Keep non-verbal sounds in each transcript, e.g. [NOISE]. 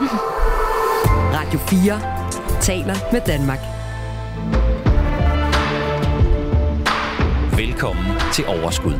[LAUGHS] Radio 4 taler med Danmark. Velkommen til Overskud.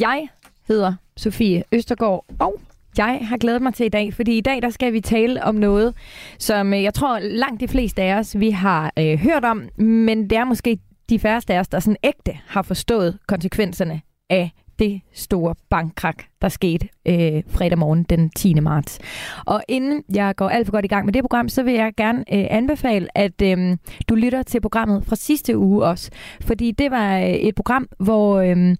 Jeg hedder Sofie Østergaard, og jeg har glædet mig til i dag, fordi i dag der skal vi tale om noget, som øh, jeg tror langt de fleste af os vi har øh, hørt om, men det er måske de færreste af os, der sådan ægte har forstået konsekvenserne af det store bankkrak, der skete øh, fredag morgen den 10. marts. Og inden jeg går alt for godt i gang med det program, så vil jeg gerne øh, anbefale, at øh, du lytter til programmet fra sidste uge også. Fordi det var øh, et program, hvor øh,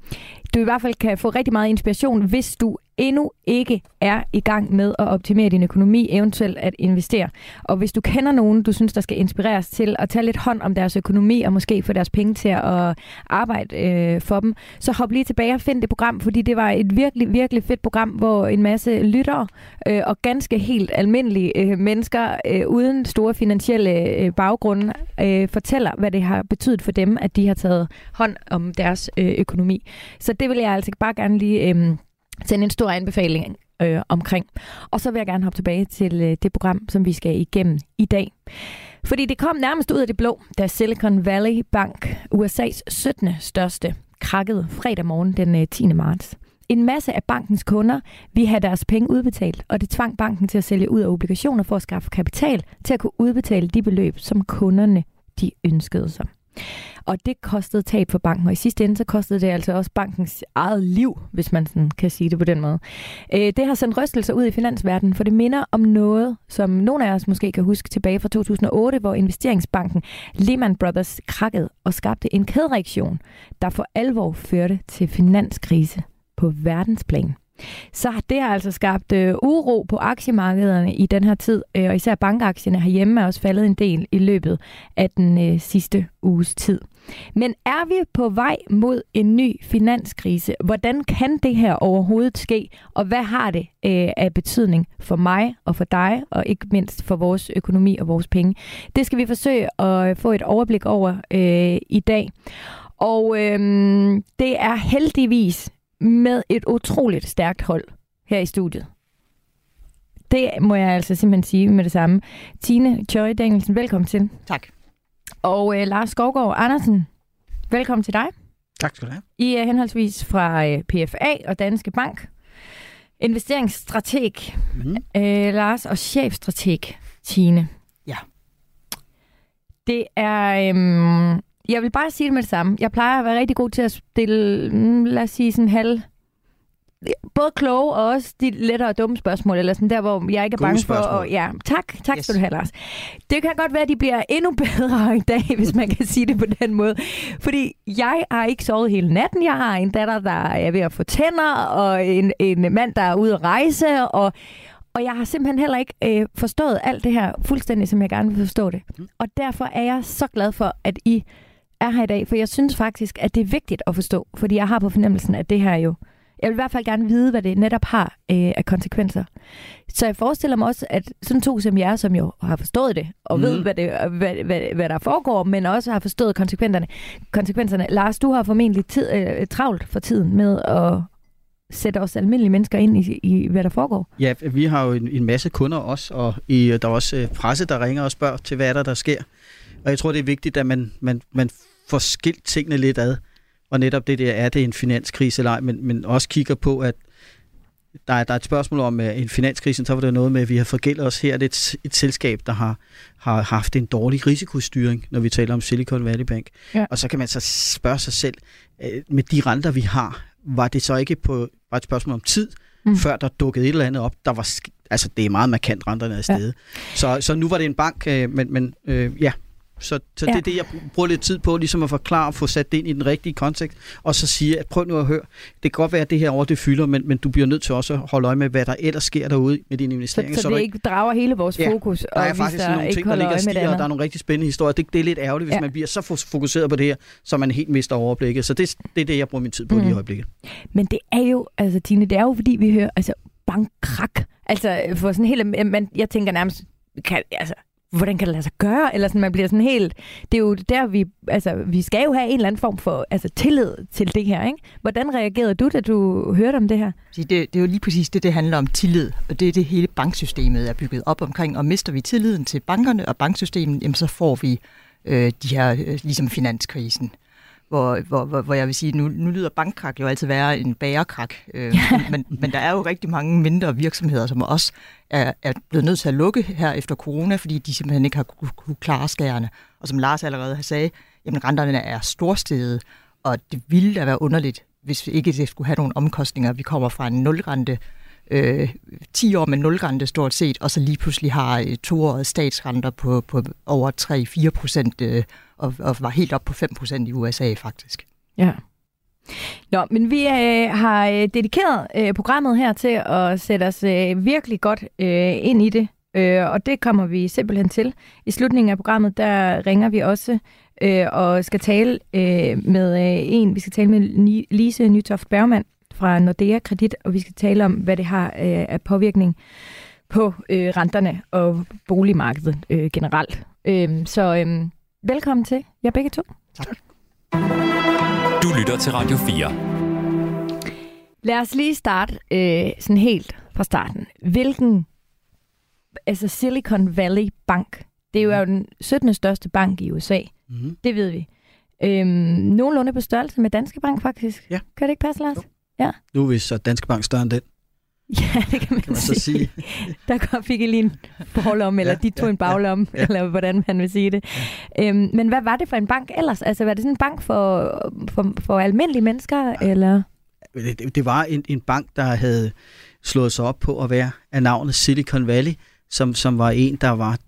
du i hvert fald kan få rigtig meget inspiration, hvis du endnu ikke er i gang med at optimere din økonomi, eventuelt at investere. Og hvis du kender nogen, du synes, der skal inspireres til at tage lidt hånd om deres økonomi, og måske få deres penge til at arbejde øh, for dem, så hop lige tilbage og find det program, fordi det var et virkelig, virkelig fedt program, hvor en masse lyttere øh, og ganske helt almindelige øh, mennesker øh, uden store finansielle øh, baggrunde øh, fortæller, hvad det har betydet for dem, at de har taget hånd om deres øh, økonomi. Så det vil jeg altså bare gerne lige... Øh, sende en stor anbefaling øh, omkring. Og så vil jeg gerne hoppe tilbage til øh, det program, som vi skal igennem i dag. Fordi det kom nærmest ud af det blå, da Silicon Valley Bank, USA's 17. største, krakkede fredag morgen den øh, 10. marts. En masse af bankens kunder ville have deres penge udbetalt, og det tvang banken til at sælge ud af obligationer for at skaffe kapital til at kunne udbetale de beløb, som kunderne de ønskede sig. Og det kostede tab for banken, og i sidste ende så kostede det altså også bankens eget liv, hvis man sådan kan sige det på den måde. Øh, det har sendt rystelser ud i finansverdenen, for det minder om noget, som nogle af os måske kan huske tilbage fra 2008, hvor investeringsbanken Lehman Brothers krakkede og skabte en kædereaktion, der for alvor førte til finanskrise på verdensplan. Så det har altså skabt øh, uro på aktiemarkederne i den her tid, øh, og især bankaktierne herhjemme er også faldet en del i løbet af den øh, sidste uges tid. Men er vi på vej mod en ny finanskrise? Hvordan kan det her overhovedet ske? Og hvad har det øh, af betydning for mig og for dig, og ikke mindst for vores økonomi og vores penge? Det skal vi forsøge at øh, få et overblik over øh, i dag. Og øh, det er heldigvis med et utroligt stærkt hold her i studiet. Det må jeg altså simpelthen sige med det samme. Tine Choi Danielsen, velkommen til. Tak. Og øh, Lars Skovgaard Andersen, velkommen til dig. Tak skal du have. I er henholdsvis fra øh, PFA og Danske Bank. Investeringsstrateg mm. øh, Lars og chefstrateg Tine. Ja. Det er... Øh, jeg vil bare sige det med det samme. Jeg plejer at være rigtig god til at stille, mm, lad os sige sådan halv både kloge og også de lettere og dumme spørgsmål, eller sådan der, hvor jeg ikke er Gode bange spørgsmål. for... At, ja, tak. Tak Yes. skal du have, Lars. Det kan godt være, at de bliver endnu bedre i dag, hvis man kan sige det på den måde. Fordi jeg har ikke sovet hele natten. Jeg har en datter, der er ved at få tænder, og en, en mand, der er ude at rejse, og, og jeg har simpelthen heller ikke øh, forstået alt det her fuldstændig, som jeg gerne vil forstå det. Mm. Og derfor er jeg så glad for, at I er her i dag, for jeg synes faktisk, at det er vigtigt at forstå, fordi jeg har på fornemmelsen, at det her jo jeg vil i hvert fald gerne vide, hvad det netop har øh, af konsekvenser. Så jeg forestiller mig også, at sådan to som jer, som jo har forstået det, og mm. ved, hvad, det, hvad, hvad, hvad der foregår, men også har forstået konsekvenserne. konsekvenserne. Lars, du har formentlig tid, øh, travlt for tiden med at sætte os almindelige mennesker ind i, i hvad der foregår. Ja, vi har jo en, en masse kunder også, og i, der er også øh, presse, der ringer og spørger til, hvad er der, der sker. Og jeg tror, det er vigtigt, at man, man, man får skilt tingene lidt ad. Og netop det der, er det en finanskrise eller ej, men, men også kigger på, at der er, der er et spørgsmål om uh, en finanskrise, så var det noget med, at vi har forgældet os her. Det er et, et selskab, der har, har haft en dårlig risikostyring, når vi taler om Silicon Valley Bank. Ja. Og så kan man så spørge sig selv, uh, med de renter, vi har, var det så ikke på, bare et spørgsmål om tid, Mm. før der dukkede et eller andet op, der var, altså det er meget markant renterne er steget. Ja. Så, så nu var det en bank, øh, men, men øh, ja, så, så ja. Det er det, jeg bruger lidt tid på, ligesom at forklare og få sat det ind i den rigtige kontekst, og så sige, at prøv nu at høre, det kan godt være, at det her over det fylder, men, men du bliver nødt til også at holde øje med, hvad der ellers sker derude med dine Så, investeringer. så du det ikke- drager hele vores Ja, fokus, der og er hvis faktisk der nogle ting, der ligger og stiger, og der er nogle rigtig spændende historier. Det, det er lidt ærgerligt, hvis Ja. man bliver så fo- fokuseret på det her, så man helt mister overblikket. Så det, det er det, jeg bruger min tid på mm. lige i Mm. øjeblikket. Men det er jo, altså Tine, det er jo fordi, vi hører, altså bankkrak. Altså for sådan helt, men jeg tænker nærmest, kan, altså, hvordan kan det lade sig gøre? Eller sådan, man bliver sådan helt... Det er jo der, vi... Altså, vi skal jo have en eller anden form for altså, tillid til det her, ikke? Hvordan reagerede du, da du hørte om det her? Det, det er jo lige præcis det, det handler om tillid, og det er det hele banksystemet er bygget op omkring, og mister vi tilliden til bankerne og banksystemet, jamen så får vi øh, de her, øh, ligesom finanskrisen hvor, hvor, hvor, hvor jeg vil sige, nu, nu lyder bankkrak jo altid være en bærekrak, øh, men, men der er jo rigtig mange mindre virksomheder, som også er, er blevet nødt til at lukke her efter corona, fordi de simpelthen ikke har kunne, kunne klare skærene. Og som Lars allerede har sagt, jamen renterne er storstedet, og det ville da være underligt, hvis vi ikke det skulle have nogle omkostninger. Vi kommer fra en nulrente, øh, 10 år med nulrente stort set, og så lige pludselig har øh, toårige statsrenter på, på over 3-4 procent øh, og, og var helt op på 5% i USA faktisk. Ja. Nå, men vi øh, har øh, dedikeret øh, programmet her til at sætte os øh, virkelig godt øh, ind i det, øh, og det kommer vi simpelthen til. I slutningen af programmet, der ringer vi også øh, og skal tale øh, med øh, en, vi skal tale med Lise Nytoft Bergmann fra Nordea Kredit, og vi skal tale om, hvad det har øh, af påvirkning på øh, renterne og boligmarkedet øh, generelt. Øh, så øh, Velkommen til jer begge to. Tak. Du lytter til Radio 4. Lad os lige starte øh, sådan helt fra starten. Hvilken, altså Silicon Valley Bank, det er jo mm. den 17. største bank i USA. Mm. Det ved vi. Øhm, nogenlunde på størrelse med Danske Bank, faktisk. Ja. Kan det ikke passe, Lars? Jo. Ja. Nu er vi så Danske Bank større end den. [LAUGHS] Ja, det kan man, kan man sige. så sige. [LAUGHS] Der kom, fik I lige en forlom, eller ja, de tog ja, en baglom, ja, ja. eller hvordan man vil sige det. Ja. Øhm, men hvad var det for en bank ellers? Altså, var det sådan en bank for, for, for almindelige mennesker, ja. eller? Det, det var en, en bank, der havde slået sig op på at være af navnet Silicon Valley, som, som var en, der var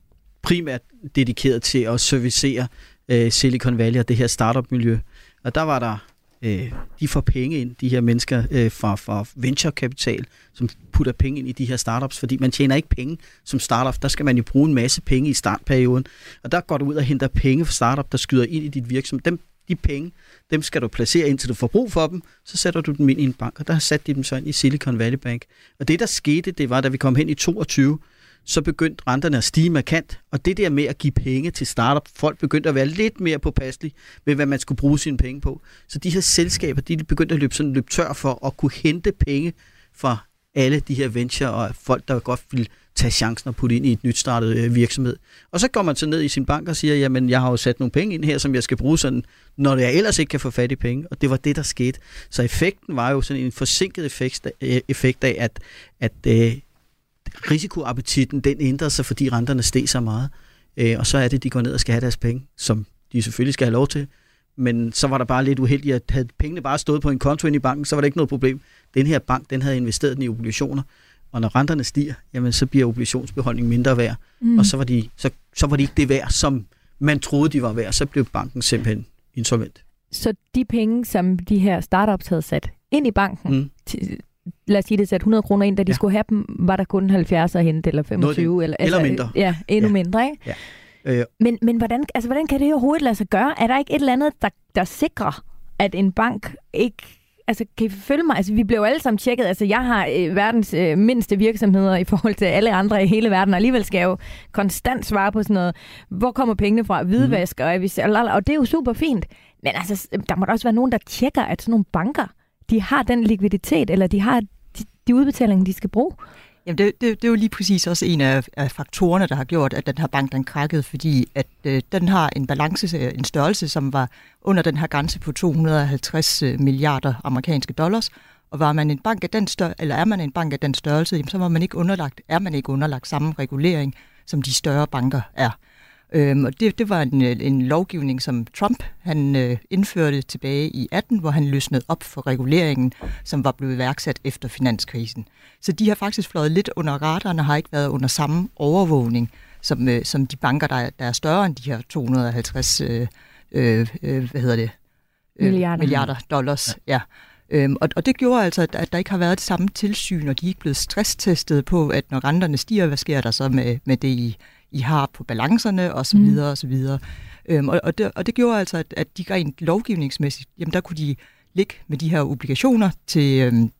primært dedikeret til at servicere øh, Silicon Valley og det her startup-miljø. Og der var der øh, de får penge ind, de her mennesker øh, fra, fra venturekapital, som putter penge ind i de her startups, fordi man tjener ikke penge som startup. Der skal man jo bruge en masse penge i startperioden, og der går du ud og henter penge fra startup, der skyder ind i dit virksomhed. Dem, de penge, dem skal du placere indtil du får brug for dem, så sætter du dem ind i en bank, og der har sat de dem så ind i Silicon Valley Bank. Og det, der skete, det var, da vi kom hen i 22, så begyndte renterne at stige markant, og det der med at give penge til startup, folk begyndte at være lidt mere påpasselige med, hvad man skulle bruge sine penge på. Så de her selskaber, de begyndte at løbe, sådan, løbe tør for at kunne hente penge fra alle de her venture og folk, der godt ville tage chancen og putte ind i et nyt startet øh, virksomhed. Og så går man så ned i sin bank og siger, jamen jeg har jo sat nogle penge ind her, som jeg skal bruge sådan, når jeg ellers ikke kan få fat i penge. Og det var det, der skete. Så effekten var jo sådan en forsinket effekt, øh, effekt af, at, at øh, risikoappetitten, den ændrer sig, fordi renterne steg så meget. Øh, og så er det, de går ned og skal have deres penge, som de selvfølgelig skal have lov til. Men så var der bare lidt uheldigt, at havde pengene bare stået på en konto ind i banken, så var det ikke noget problem. Den her bank, den havde investeret den i obligationer, og når renterne stiger, jamen så bliver obligationsbeholdningen mindre værd, mm. og så var, de, så, så var de ikke det værd, som man troede, de var værd, så blev banken simpelthen insolvent. Så de penge, som de her startups havde sat ind i banken, mm. Lad os sige det, sat 100 kroner ind, da de ja. skulle have dem, var der kun 70 at hente, eller 25. Noget, eller, altså, eller mindre. Ja, endnu ja. mindre, ikke? Ja. Øh. Men, men hvordan, altså, hvordan kan det overhovedet lade sig gøre? Er der ikke et eller andet, der, der sikrer, at en bank ikke altså, kan I følge mig? Altså, vi blev alle sammen tjekket. Altså, jeg har øh, verdens øh, mindste virksomheder i forhold til alle andre i hele verden, og alligevel skal jeg jo konstant svare på sådan noget, hvor kommer pengene fra? Hvidvask, mm. og, og det er jo super fint. Men altså, der må da også være nogen, der tjekker, at sådan nogle banker, de har den likviditet, eller de har de udbetalinger, de skal bruge? Jamen det, det, det er jo lige præcis også en af, af faktorerne, der har gjort, at den her bank den krakkede, fordi at øh, den har en balance, en størrelse, som var under den her grænse på 250 øh, milliarder amerikanske dollars. Og var man en bank af den stør- eller er man en bank af den størrelse, jamen, så var man ikke underlagt, er man ikke underlagt samme regulering, som de større banker er. Øhm, og det, det var en, en lovgivning, som Trump han øh, indførte tilbage i 18, hvor han løsnede op for reguleringen, som var blevet iværksat efter finanskrisen. Så de har faktisk fløjet lidt under radaren og har ikke været under samme overvågning, som, øh, som de banker, der er, der er større end de her 250 øh, øh, øh, hvad hedder det? Øh, milliarder. milliarder dollars. Ja. ja. Øhm, og, og det gjorde altså, at, at der ikke har været det samme tilsyn, og de er ikke blevet stresstestet på, at når renterne stiger, hvad sker der så med, med det, I, I har på balancerne og så mm. videre og så videre. Øhm, og, og, det, og det gjorde altså, at, at de rent lovgivningsmæssigt, jamen der kunne de ligge med de her obligationer til, øhm,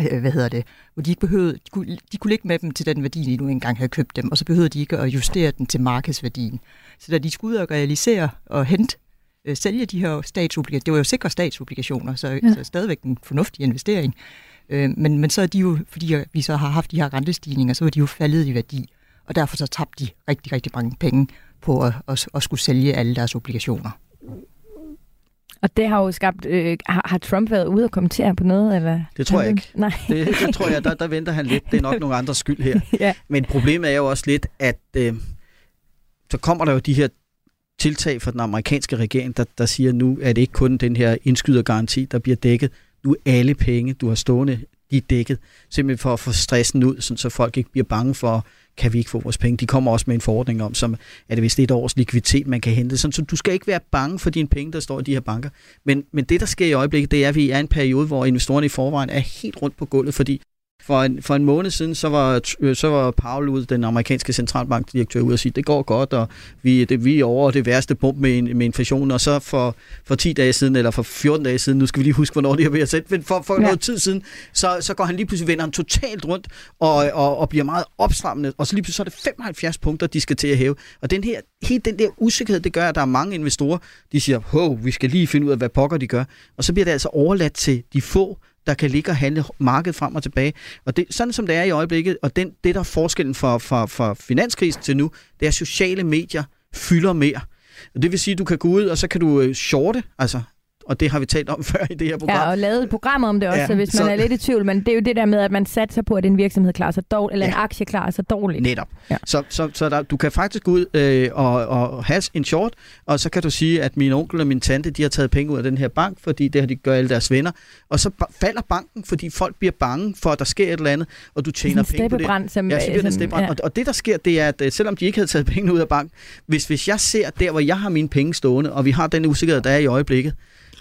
øh, hvad hedder det, hvor de ikke behøvede, de kunne, de kunne ligge med dem til den værdi, de nu engang havde købt dem, og så behøvede de ikke at justere den til markedsværdien. Så da de skulle ud og realisere og hente, øh, sælge de her statsobligationer, det var jo sikre statsobligationer, så, ja. så stadigvæk en fornuftig investering, øh, men, men så er de jo, fordi vi så har haft de her rentestigninger, så er de jo faldet i værdi, og derfor så tabte de rigtig, rigtig mange penge på at, at, at skulle sælge alle deres obligationer. Og det har jo skabt... Øh, har, har Trump været ude og kommentere på noget? Eller? Det tror jeg ikke. Nej. Det, det tror jeg, der, der venter han lidt. Det er nok nogle andres skyld her. [LAUGHS] ja. Men problemet er jo også lidt, at øh, så kommer der jo de her tiltag fra den amerikanske regering, der, der siger, nu er det ikke kun den her indskydergaranti, der bliver dækket. Nu er alle penge, du har stående, de er dækket. Simpelthen for at få stressen ud, sådan, så folk ikke bliver bange for kan vi ikke få vores penge. De kommer også med en forordning om, som er det vist et års likviditet, man kan hente. Sådan, så du skal ikke være bange for dine penge, der står i de her banker. Men, men det, der sker i øjeblikket, det er, at vi er i en periode, hvor investorerne i forvejen er helt rundt på gulvet, fordi for en, for en måned siden, så var, øh, så var Paul ud, den amerikanske centralbankdirektør, ud og sige, det går godt, og vi, det, vi er over det værste punkt med, med inflation. Og så for, for 10 dage siden, eller for 14 dage siden, nu skal vi lige huske, hvornår det er ved at sætte, men for, for ja. noget tid siden, så, så går han lige pludselig, vender han totalt rundt, og, og, og bliver meget opstrammende, og så lige pludselig så er det 75 punkter, de skal til at hæve. Og den her, helt den der usikkerhed, det gør, at der er mange investorer, de siger, hov, vi skal lige finde ud af, hvad pokker de gør. Og så bliver det altså overladt til de få, der kan ligge og handle markedet frem og tilbage. Og det, sådan som det er i øjeblikket, og den, det der er forskellen fra, fra, fra finanskrisen til nu, det er, at sociale medier fylder mere. Og det vil sige, at du kan gå ud, og så kan du øh, shorte, altså og det har vi talt om [LAUGHS] før i det her program. Ja, og lavet et program om det også, ja, hvis man så... er lidt i tvivl. Men det er jo det der med, at man satser på, at en virksomhed klarer sig dårligt, eller ja. en aktie klarer sig dårligt. Netop. Ja. Så, så, så der, du kan faktisk gå ud øh, og, og have en short, og så kan du sige, at min onkel og min tante, de har taget penge ud af den her bank, fordi det har de gjort alle deres venner. Og så falder banken, fordi folk bliver bange for, at der sker et eller andet, og du tjener penge på det. Som, ja, så bliver det ja. og, og det, der sker, det er, at øh, selvom de ikke havde taget penge ud af banken, hvis, hvis jeg ser der, hvor jeg har mine penge stående, og vi har den usikkerhed, der er i øjeblikket,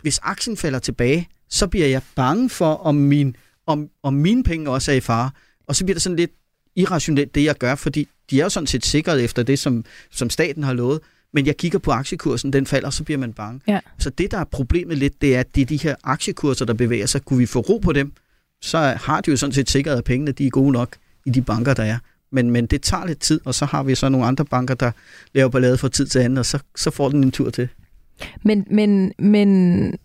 hvis aktien falder tilbage, så bliver jeg bange for, om, min, om, om mine penge også er i fare. Og så bliver det sådan lidt irrationelt, det jeg gør, fordi de er jo sådan set sikret efter det, som, som staten har lovet. Men jeg kigger på aktiekursen, den falder, så bliver man bange. Ja. Så det, der er problemet lidt, det er, at det er de her aktiekurser, der bevæger sig. Kunne vi få ro på dem, så har de jo sådan set sikret, at pengene de er gode nok i de banker, der er. Men, men det tager lidt tid, og så har vi så nogle andre banker, der laver ballade fra tid til anden, og så, så får den en tur til. Men, men, men,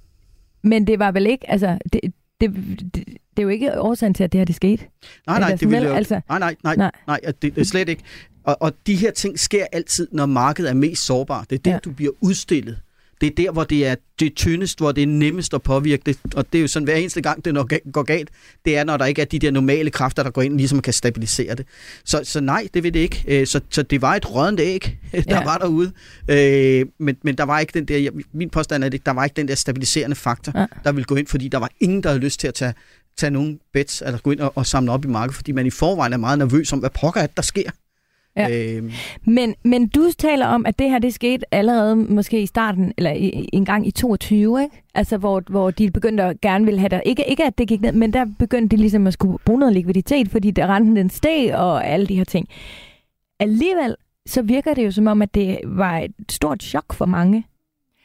men det var vel ikke, altså, det, det, det, det er jo ikke årsagen til, at det her det skete. Nej, nej, det vil jo, altså, nej, nej, nej, nej, nej det, det er slet ikke. Og, og de her ting sker altid, når markedet er mest sårbart. Det er det, ja. du bliver udstillet det er der, hvor det er det tyndest, hvor det er nemmest at påvirke det. Og det er jo sådan, hver eneste gang, det går galt, det er, når der ikke er de der normale kræfter, der går ind, ligesom kan stabilisere det. Så, så nej, det vil det ikke. Øh, så, så det var et rådent æg, [LAUGHS] der ja. var derude. Øh, men, men der var ikke den der, min påstand er, at der var ikke den der stabiliserende faktor, ja. der ville gå ind, fordi der var ingen, der havde lyst til at tage, tage nogle bets, eller gå ind og, og samle op i markedet, fordi man i forvejen er meget nervøs om, hvad pokker er der sker. Ja. Øhm. Men, men du taler om, at det her det skete allerede måske i starten, eller i, en gang i 22, ikke? Altså, hvor, hvor de begyndte at gerne ville have der. Ikke, ikke at det gik ned, men der begyndte de ligesom at skulle bruge noget likviditet, fordi der renten den steg og alle de her ting. Alligevel, så virker det jo som om, at det var et stort chok for mange,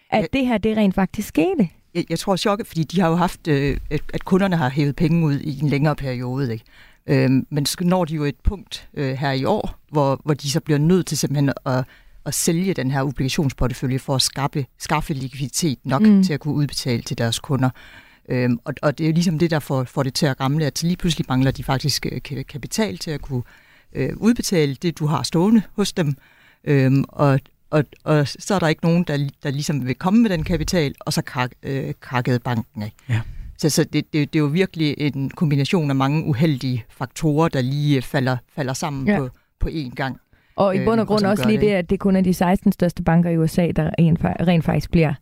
at ja. det her det rent faktisk skete. Jeg, jeg tror chokket, fordi de har jo haft, øh, at kunderne har hævet penge ud i en længere periode, ikke? Øhm, men så når de jo et punkt øh, her i år, hvor, hvor de så bliver nødt til simpelthen at, at sælge den her obligationsportefølje for at skaffe, skaffe likviditet nok mm. til at kunne udbetale til deres kunder. Øhm, og, og det er jo ligesom det, der får, får det til at ramle, at lige pludselig mangler de faktisk øh, kapital til at kunne øh, udbetale det, du har stående hos dem. Øhm, og, og, og så er der ikke nogen, der, der ligesom vil komme med den kapital, og så krak, øh, krakkede banken af. Ja. Så, så det, det, det er jo virkelig en kombination af mange uheldige faktorer, der lige falder, falder sammen ja. på, på én gang. Og i bund og øh, grund øh, også lige det, at det kun er de 16 største banker i USA, der rent, rent faktisk bliver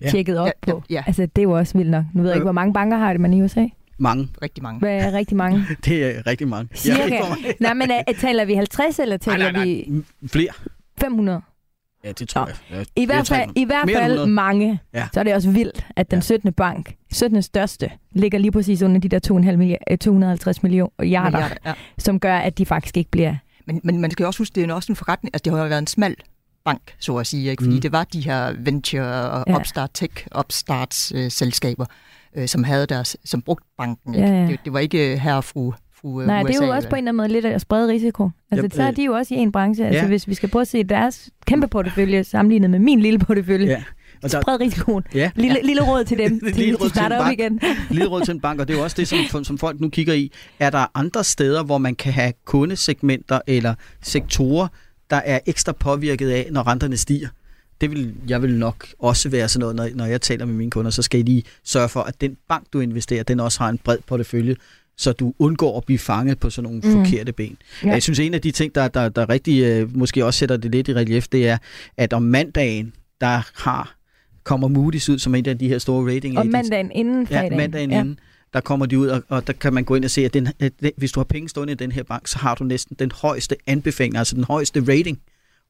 ja. tjekket op ja, på. Ja. Altså, det er jo også vildt nok. Nu ved jeg ikke, hvor mange banker har det man i USA? Mange. Rigtig mange. Hvad er rigtig mange? [LAUGHS] det er rigtig mange. Cirka. [LAUGHS] Nej, men er, taler vi 50, eller taler nej, nej, nej. vi... Flere. 500? Ja, det tror jeg. Ja, I hvert fald, i hvert fald mange. Ja. Så er det også vildt, at den 17. bank, 17. største, ligger lige præcis under de der 2,5 milliard, 250 millioner milliarder, ja. som gør, at de faktisk ikke bliver... Men, men man skal også huske, det er også en forretning, altså det har jo været en smal bank, så at sige, ikke? fordi mm. det var de her venture- og ja. upstart tech, upstarts øh, selskaber. øh, som havde deres, som brugte banken. Ja, Ikke? ja. Det, det var ikke herre og fru, fru øh, Nej, USA. det er jo også på en eller anden måde lidt at sprede risiko. Altså, Yep. så er de jo også i en branche. Altså, Ja. hvis vi skal prøve at se deres kæmpe portefølje sammenlignet med min lille portefølje, Ja. Og der, spred risikoen. ja, Lille, lille råd til dem, [LAUGHS] Lille til, råd til til starter op igen. lille råd til en bank, og det er jo også det, som, som folk nu kigger i. Er der andre steder, hvor man kan have kundesegmenter eller sektorer, der er ekstra påvirket af, når renterne stiger? Det vil, jeg vil nok også være sådan noget, når, når jeg taler med mine kunder, så skal I lige sørge for, at den bank, du investerer, den også har en bred portefølje, så du undgår at blive fanget på sådan nogle Mm. forkerte ben. Ja. Jeg synes, en af de ting, der, der, der rigtig øh, måske også sætter det lidt i relief, det er, at om mandagen, der har kommer Moody's ud som en af de her store rating Og mandagen inden fredagen. Ja, mandagen ja. inden, der kommer de ud, og, og der kan man gå ind og se, at, den, at den, hvis du har penge stående i den her bank, så har du næsten den højeste anbefaling, altså den højeste rating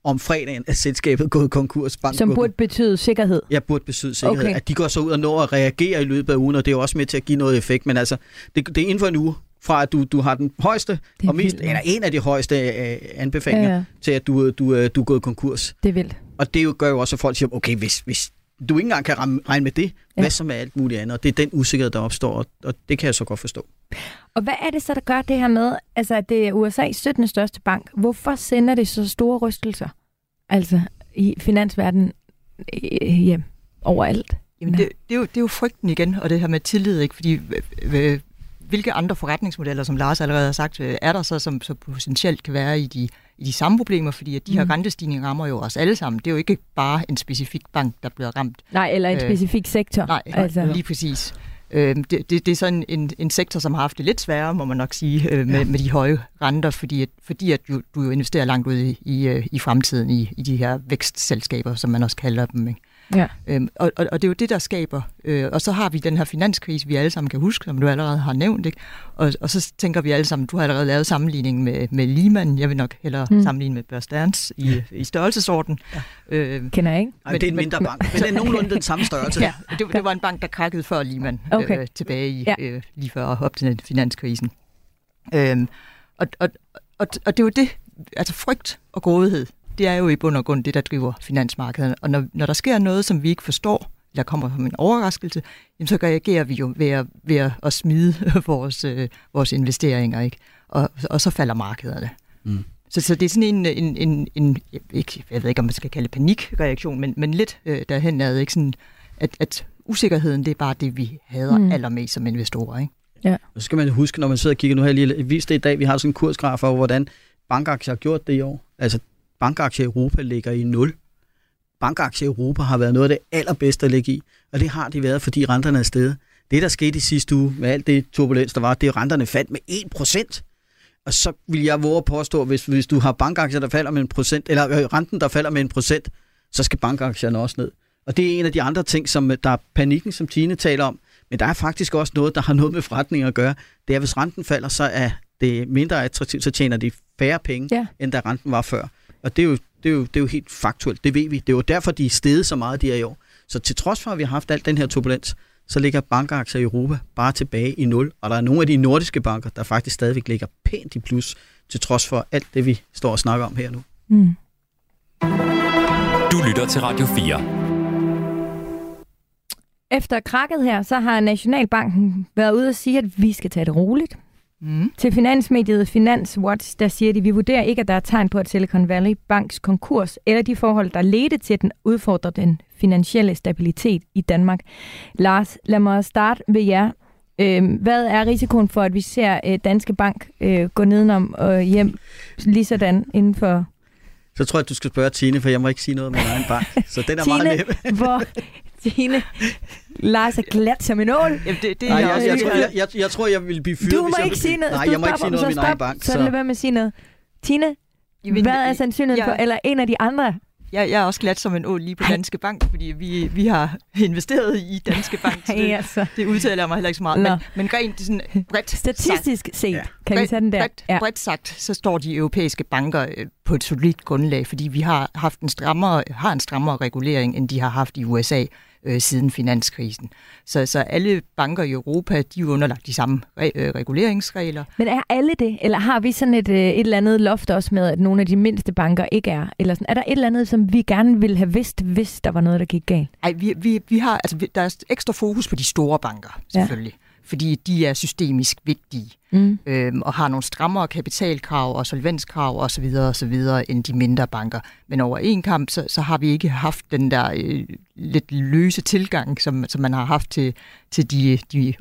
om fredagen, at selskabet er gået konkurs. Bank Som burde betyde sikkerhed. jeg burde besyde sikkerhed. Okay. At de går så ud og når at reagere i løbet af ugen, og det er jo også med til at give noget effekt. Men altså, det, det er inden for en uge, fra at du, du har den højeste, Det er og mest, vildt, eller en af de højeste øh, anbefalinger, Ja, ja. ja. til at du, du, øh, du er gået konkurs. Det er vildt. Og det jo gør jo også, at folk siger, okay, hvis, hvis du ikke engang kan ramme- regne med det, Ja. ja. hvad så med alt muligt andet? Og det er den usikkerhed, der opstår, og, og det kan jeg så godt forstå. Og hvad er det så, der gør det her med, altså at det er USA's 17. største bank? Hvorfor sender det så store rystelser? Altså i finansverdenen øh, hjem overalt. Jamen, det, det, er jo, det er jo frygten igen, og det her med tillid, ikke? Fordi hvilke andre forretningsmodeller, som Lars allerede har sagt, øh, er der så, som så potentielt kan være i de, i de samme problemer, fordi at de her Mm. rentestigninger rammer jo os alle sammen. Det er jo ikke bare en specifik bank, der bliver ramt. Nej, eller en Øh, specifik sektor. Nej, altså. altså. lige præcis. Øh, det, det, det er sådan en, en sektor, som har haft det lidt sværere, må man nok sige, øh, med, Ja. med de høje renter, fordi at, fordi at du, du jo investerer langt ud i, i, øh, i fremtiden i, i de her vækstselskaber, som man også kalder dem. Ikke? Ja. Øhm, og, og, og det er jo det, der skaber. Øh, og så har vi den her finanskrise, vi alle sammen kan huske, som du allerede har nævnt. Ikke? Og, og så tænker vi alle sammen, du har allerede lavet sammenligningen med, med Lehman. Jeg vil nok hellere Mm. mm. sammenligne med Bear Stearns i, i størrelsesorden. Ja. Øh, Kender jeg ikke? Ej, Men- det er en men- mindre bank, men det er nogenlunde den samme størrelse. [LAUGHS] Ja, det, det var en bank, der krakkede før Lehman, Okay. øh, tilbage i, Ja. øh, lige før op til finanskrisen. Øhm, og, og, og, og det er jo det, altså frygt og grådighed, det er jo i bund og grund det, der driver finansmarkederne. Og når, når der sker noget, som vi ikke forstår, eller kommer som en overraskelse, jamen så reagerer vi jo ved at, ved at, at smide [LAUGHS] vores, øh, vores investeringer, ikke? Og, og så falder markederne. Mm. Så, så det er sådan en, en, en, en jeg, ikke, jeg ved ikke, om man skal kalde det panikreaktion, men, men lidt øh, derhen ad, ikke? Sådan, at, at usikkerheden, det er bare det, vi hader Mm. allermest som investorer. Ikke? Og så skal man huske, når man sidder og kigger, nu har jeg lige vist det i dag, vi har sådan en kursgraf over, hvordan bankaktier har gjort det i år. Altså bankaktier i Europa ligger i 0. Bankaktier i Europa har været noget af det allerbedste at ligge i, og det har de været, fordi renterne er steget. Det, der skete i sidste uge med alt det turbulens, der var, det er, renterne faldt med 1%. Og så vil jeg våge at påstå, hvis, hvis du har bankaktier, der falder med en procent, eller øh, renten, der falder med en procent, så skal bankaktierne også ned. Og det er en af de andre ting, som der er panikken, som Tine taler om. Men der er faktisk også noget, der har noget med forretning at gøre. Det er, hvis renten falder, så er det mindre attraktivt, så tjener de færre penge, Ja. end da renten var før. Og det er, jo, det, er jo, det er jo helt faktuelt, det ved vi. Det er jo derfor, de er steget så meget de her i år. Så til trods for, at vi har haft alt den her turbulens, så ligger bankaktier i Europa bare tilbage i nul. Og der er nogle af de nordiske banker, der faktisk stadigvæk ligger pænt i plus, til trods for alt det, vi står og snakker om her nu. Mm. Du lytter til Radio 4. Efter krakket her, så har Nationalbanken været ude og sige, at vi skal tage det roligt. Mm. Til finansmediet Finanswatch, der siger de, vi vurderer ikke, at der er tegn på, at Silicon Valley Banks konkurs eller de forhold, der ledte til, at den udfordrer den finansielle stabilitet i Danmark. Lars, lad mig starte ved jer. Øh, hvad er risikoen for, at vi ser øh, Danske Bank øh, gå nedenom og hjem lige sådan inden for Så tror jeg, at du skal spørge Tine, for jeg må ikke sige noget om min egen bank. Så den er meget Tine, nem. hvor Tine, Lars er glat som en ål. Jamen, det, det Nej, er jeg, også jeg, helt- tror, jeg, jeg, jeg tror, jeg vil blive fyret, Du må hvis jeg ikke sige noget. Nej, Du jeg må ikke sige noget om min egen bank. Så, så lad være med at sige noget. Tine, Jamen, hvad er sandsynligheden ja. for, eller en af de andre? Jeg, jeg er også glat som en ål lige på Danske Bank, fordi vi, vi har investeret i Danske Bank. [LAUGHS] det, altså. det udtaler jeg mig heller ikke så meget. Nå. Men, men rent sådan bredt Statistisk set, Ja. kan vi tage den der. Bredt, Ja. bredt sagt, så står de europæiske banker øh, på et solidt grundlag, fordi vi har haft en strammere, har en strammere regulering, end de har haft i USA øh, siden finanskrisen. Så, så alle banker i Europa, de er underlagt de samme re- øh, reguleringsregler. Men er alle det? Eller har vi sådan et, øh, et eller andet loft også med, at nogle af de mindste banker ikke er? Eller sådan, er der et eller andet, som vi gerne ville have vidst, hvis der var noget, der gik galt? Ej, vi, vi, vi har, altså, der er ekstra fokus på de store banker, selvfølgelig. Ja. Fordi de er systemisk vigtige Mm. øhm, og har nogle strammere kapitalkrav og solvenskrav osv. videre end de mindre banker. Men over en kamp, så, så har vi ikke haft den der øh, lidt løse tilgang, som, som man har haft til, til de, de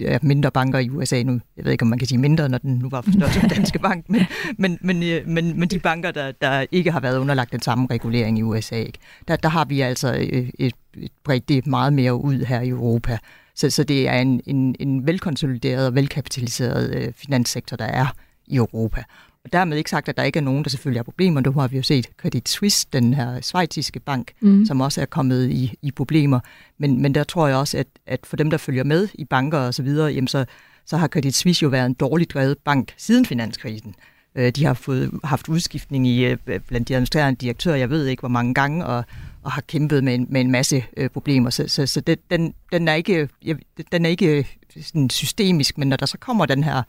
øh, mindre banker i USA nu. Jeg ved ikke, om man kan sige mindre, når den nu var for større som Danske Bank, men, men, men, øh, men, men de banker, der, der ikke har været underlagt den samme regulering i USA, ikke? Der, der har vi altså øh, et, et bredt det meget mere ud her i Europa. Så, så det er en, en, en velkonsolideret og velkapitaliseret øh, finanssektor, der er i Europa. Og dermed ikke sagt, at der ikke er nogen, der selvfølgelig har problemer. Nu har vi jo set Credit Suisse, den her svejtiske bank, Mm. som også er kommet i, i problemer. Men, men der tror jeg også, at, at for dem, der følger med i banker og så videre, jamen så, så har Credit Suisse jo været en dårligt drevet bank siden finanskrisen. Øh, De har fået, haft udskiftning i, øh, blandt de administrerende direktører, jeg ved ikke hvor mange gange, og, og har kæmpet med en, med en masse øh, problemer. Så, så, så det, den, den er ikke, jeg, den er ikke sådan systemisk, men når der så kommer den her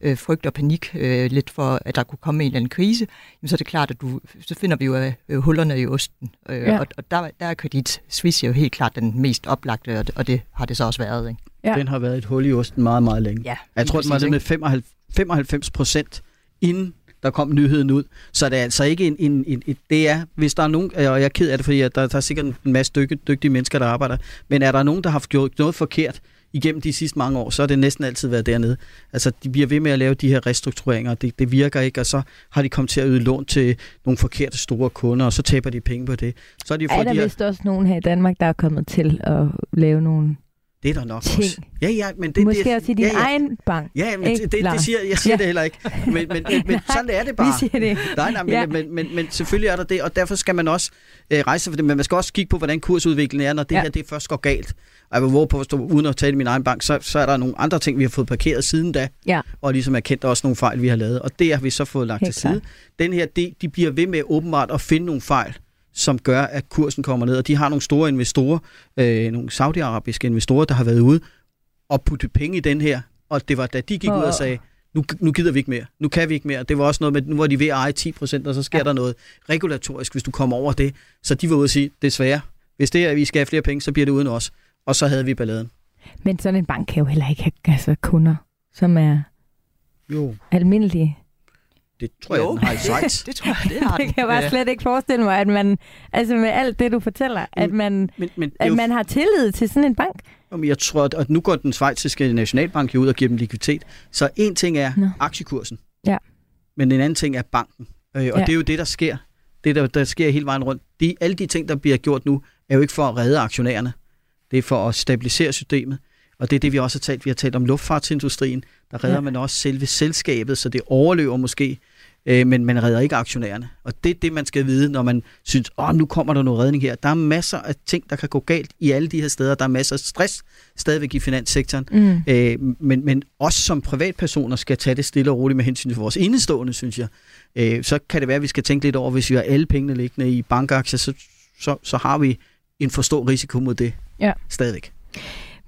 øh, frygt og panik øh, lidt for, at der kunne komme en eller anden krise, jamen, så er det klart, at du, så finder vi jo øh, hullerne i osten. Øh, Ja. Og, og der, der er Credit Suisse jo helt klart den mest oplagte, og det, og det har det så også været. Ikke? Ja. Den har været et hul i osten meget, meget længe. Ja, Jeg tror, den var det med 95, 95 procent inden der kom nyheden ud. Så det er altså ikke en, en, en, en det er, hvis der er nogen, og jeg er ked af det, fordi der, der er sikkert en masse dygtige, dygtige mennesker, der arbejder, men er der nogen, der har gjort noget forkert igennem de sidste mange år, så har det næsten altid været dernede. Altså, de bliver ved med at lave de her restruktureringer, det, det virker ikke, og så har de kommet til at yde lån til nogle forkerte store kunder, og så taber de penge på det. Så har de Er der de her, vist også nogen her i Danmark, der er kommet til at lave nogle det er der nok ting? også. Ja, ja, men det, Måske det, også i din ja, ja. egen bank. Ja, men det, det, det siger, jeg siger Ja. det heller ikke. [LAUGHS] Men, men, men, men sådan er det bare. Vi siger det. Nej, nej, men, Ja. men, men, men selvfølgelig er der det, og derfor skal man også øh, rejse for det, men man skal også kigge på, hvordan kursudviklingen er, når det Ja. her det først går galt. Og jeg vil våge på at stå, uden at tale min egen bank, så, så er der nogle andre ting, vi har fået parkeret siden da, Ja. og ligesom erkendt også nogle fejl, vi har lavet, og det har vi så fået lagt Helt til side. Den her, de, de bliver ved med åbenbart at finde nogle fejl, som gør, at kursen kommer ned, og de har nogle store investorer, øh, nogle saudiarabiske investorer, der har været ude og putte penge i den her, og det var da de gik ud og sagde, nu, nu gider vi ikke mere, nu kan vi ikke mere. Det var også noget med, nu var de ved at eje 10 procent, og så sker Ja. der noget regulatorisk, hvis du kommer over det. Så de var ude at sige, desværre, hvis det er, at vi skal have flere penge, så bliver det uden os. Og så havde vi balladen. Men sådan en bank kan jo heller ikke have altså, kunder, som er Jo, almindelige. Det tror jeg, den har i Schweiz. det tror jeg, det har [LAUGHS] Det den. kan jeg bare Ja. slet ikke forestille mig, at man, altså med alt det, du fortæller, at man, Men, men, det at jo, man har tillid til sådan en bank. men jeg tror, at- nu går den schweiziske nationalbank jo ud og giver dem likviditet. Så en ting er Nå. aktiekursen, Ja. men en anden ting er banken. Øh, og Ja. det er jo det, der sker. Det, der, der sker hele vejen rundt. De, alle de ting, der bliver gjort nu, er jo ikke for at redde aktionærerne. Det er for at stabilisere systemet. Og det er det, vi også har talt. Vi har talt om luftfartsindustrien. Der redder ja. man også selve selskabet, så det overlever måske, øh, men man redder ikke aktionærerne. Og det er det, man skal vide, når man synes, åh, nu kommer der noget redning her. Der er masser af ting, der kan gå galt i alle de her steder. Der er masser af stress stadigvæk i finanssektoren. Mm. Øh, men, men også som privatpersoner skal tage det stille og roligt med hensyn til vores indestående, synes jeg. Øh, så kan det være, at vi skal tænke lidt over, hvis vi har alle pengene liggende i bankaktier, så, så, så har vi en for stor risiko mod det Ja. stadigvæk.